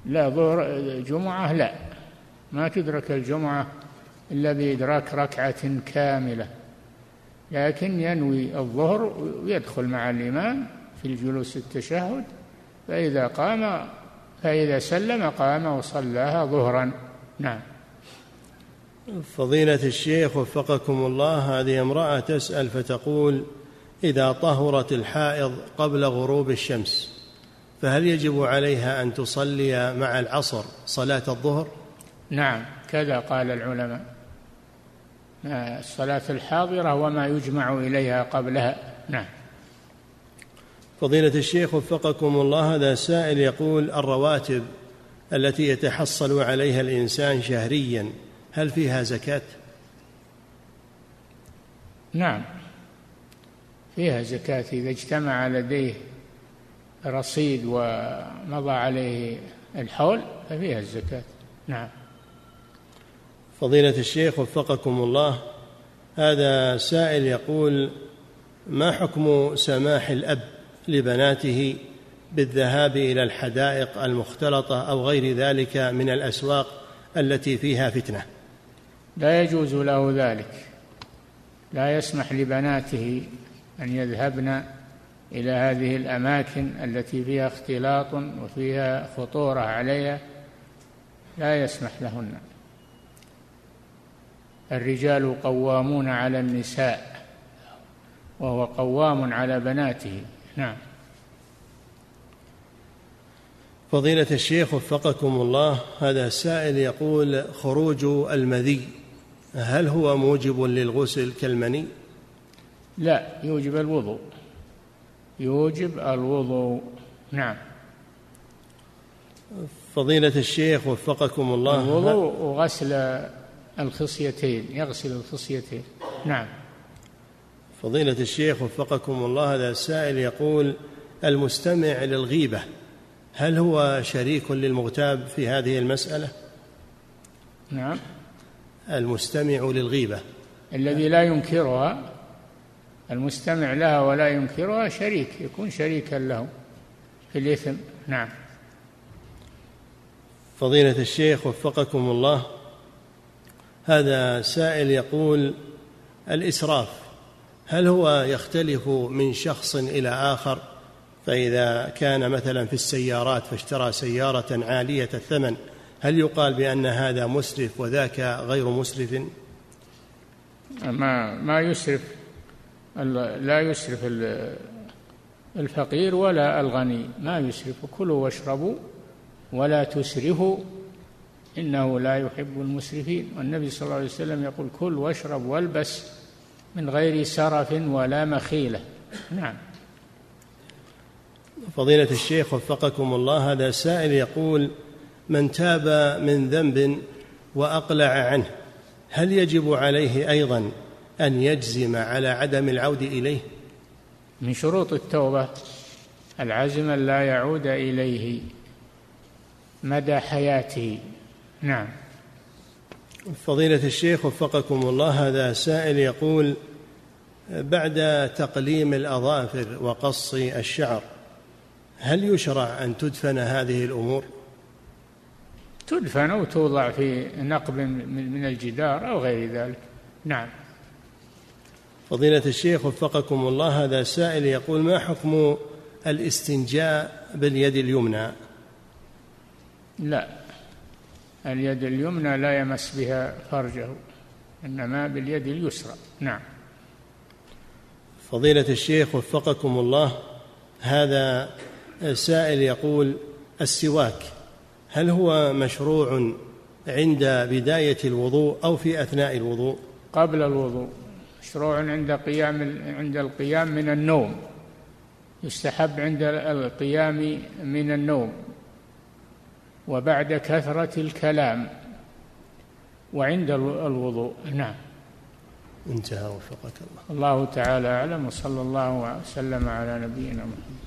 S2: لا ظهر جمعة لا. ما تدرك الجمعة إلا بإدراك ركعة كاملة. لكن ينوي الظهر ويدخل مع الإمام في الجلوس التشهد. فإذا قام فإذا سلم قام وصلاها ظهرا. نعم.
S1: فضيلة الشيخ وفقكم الله هذه امرأة تسأل فتقول إذا طهرت الحائض قبل غروب الشمس فهل يجب عليها أن تصلي مع العصر صلاة الظهر؟
S2: نعم كذا قال العلماء الصلاة الحاضرة وما يجمع إليها قبلها نعم
S1: فضيلة الشيخ وفقكم الله هذا سائل يقول الرواتب التي يتحصل عليها الإنسان شهريا هل فيها زكاة؟
S2: نعم فيها زكاة إذا اجتمع لديه رصيد ومضى عليه الحول ففيها الزكاة. نعم.
S1: فضيلة الشيخ وفقكم الله هذا سائل يقول ما حكم سماح الأب لبناته بالذهاب إلى الحدائق المختلطة أو غير ذلك من الأسواق التي فيها فتنة؟
S2: لا يجوز له ذلك. لا يسمح لبناته أن يذهبن إلى هذه الأماكن التي فيها اختلاط وفيها خطورة عليها لا يسمح لهن. الرجال قوامون على النساء وهو قوام على بناته. نعم.
S1: فضيلة الشيخ وفقكم الله هذا سائل يقول خروج المذي هل هو موجب للغسل كالمني؟
S2: لا يوجب الوضوء. يوجب الوضوء. نعم.
S1: فضيلة الشيخ وفقكم الله.
S2: الوضوء وغسل الخصيتين يغسل الخصيتين. نعم.
S1: فضيلة الشيخ وفقكم الله هذا السائل يقول المستمع للغيبة هل هو شريك للمغتاب في هذه المسألة؟
S2: نعم.
S1: المستمع للغيبة.
S2: الذي لا ينكرها المستمع لها ولا ينكرها شريك يكون شريكا له. في الإثم نعم.
S1: فضيلة الشيخ وفقكم الله هذا سائل يقول الإسراف هل هو يختلف من شخص إلى آخر؟ فإذا كان مثلا في السيارات فاشترى سيارة عالية الثمن هل يقال بأن هذا مسرف وذاك غير مسرف؟
S2: ما ما يسرف. لا يسرف الفقير ولا الغني ما يسرف. كلوا واشربوا ولا تسرفوا إنه لا يحب المسرفين. والنبي صلى الله عليه وسلم يقول كل واشرب والبس من غير سرف ولا مخيلة. نعم.
S1: فضيلة الشيخ وفقكم الله هذا سائل يقول من تاب من ذنب وأقلع عنه هل يجب عليه أيضا أن يجزم على عدم العود إليه.
S2: من شروط التوبة العزم لا يعود إليه مدى حياته. نعم.
S1: فضيلة الشيخ وفقكم الله هذا سائل يقول بعد تقليم الأظافر وقص الشعر هل يشرع أن تدفن هذه الأمور؟
S2: تدفن أو توضع في نقب من الجدار أو غير ذلك. نعم.
S1: فضيلة الشيخ وفقكم الله هذا سائل يقول ما حكم الاستنجاء باليد اليمنى؟
S2: لا اليد اليمنى لا يمس بها فرجه إنما باليد اليسرى. نعم.
S1: فضيلة الشيخ وفقكم الله هذا سائل يقول السواك هل هو مشروع عند بداية الوضوء أو في أثناء الوضوء؟
S2: قبل الوضوء. مشروع عند قيام عند القيام من النوم. يستحب عند القيام من النوم. وبعد كثرة الكلام. وعند الوضوء. نعم.
S1: انتهى وفقك الله.
S2: الله تعالى أعلم. وصلى الله وسلم على نبينا محمد.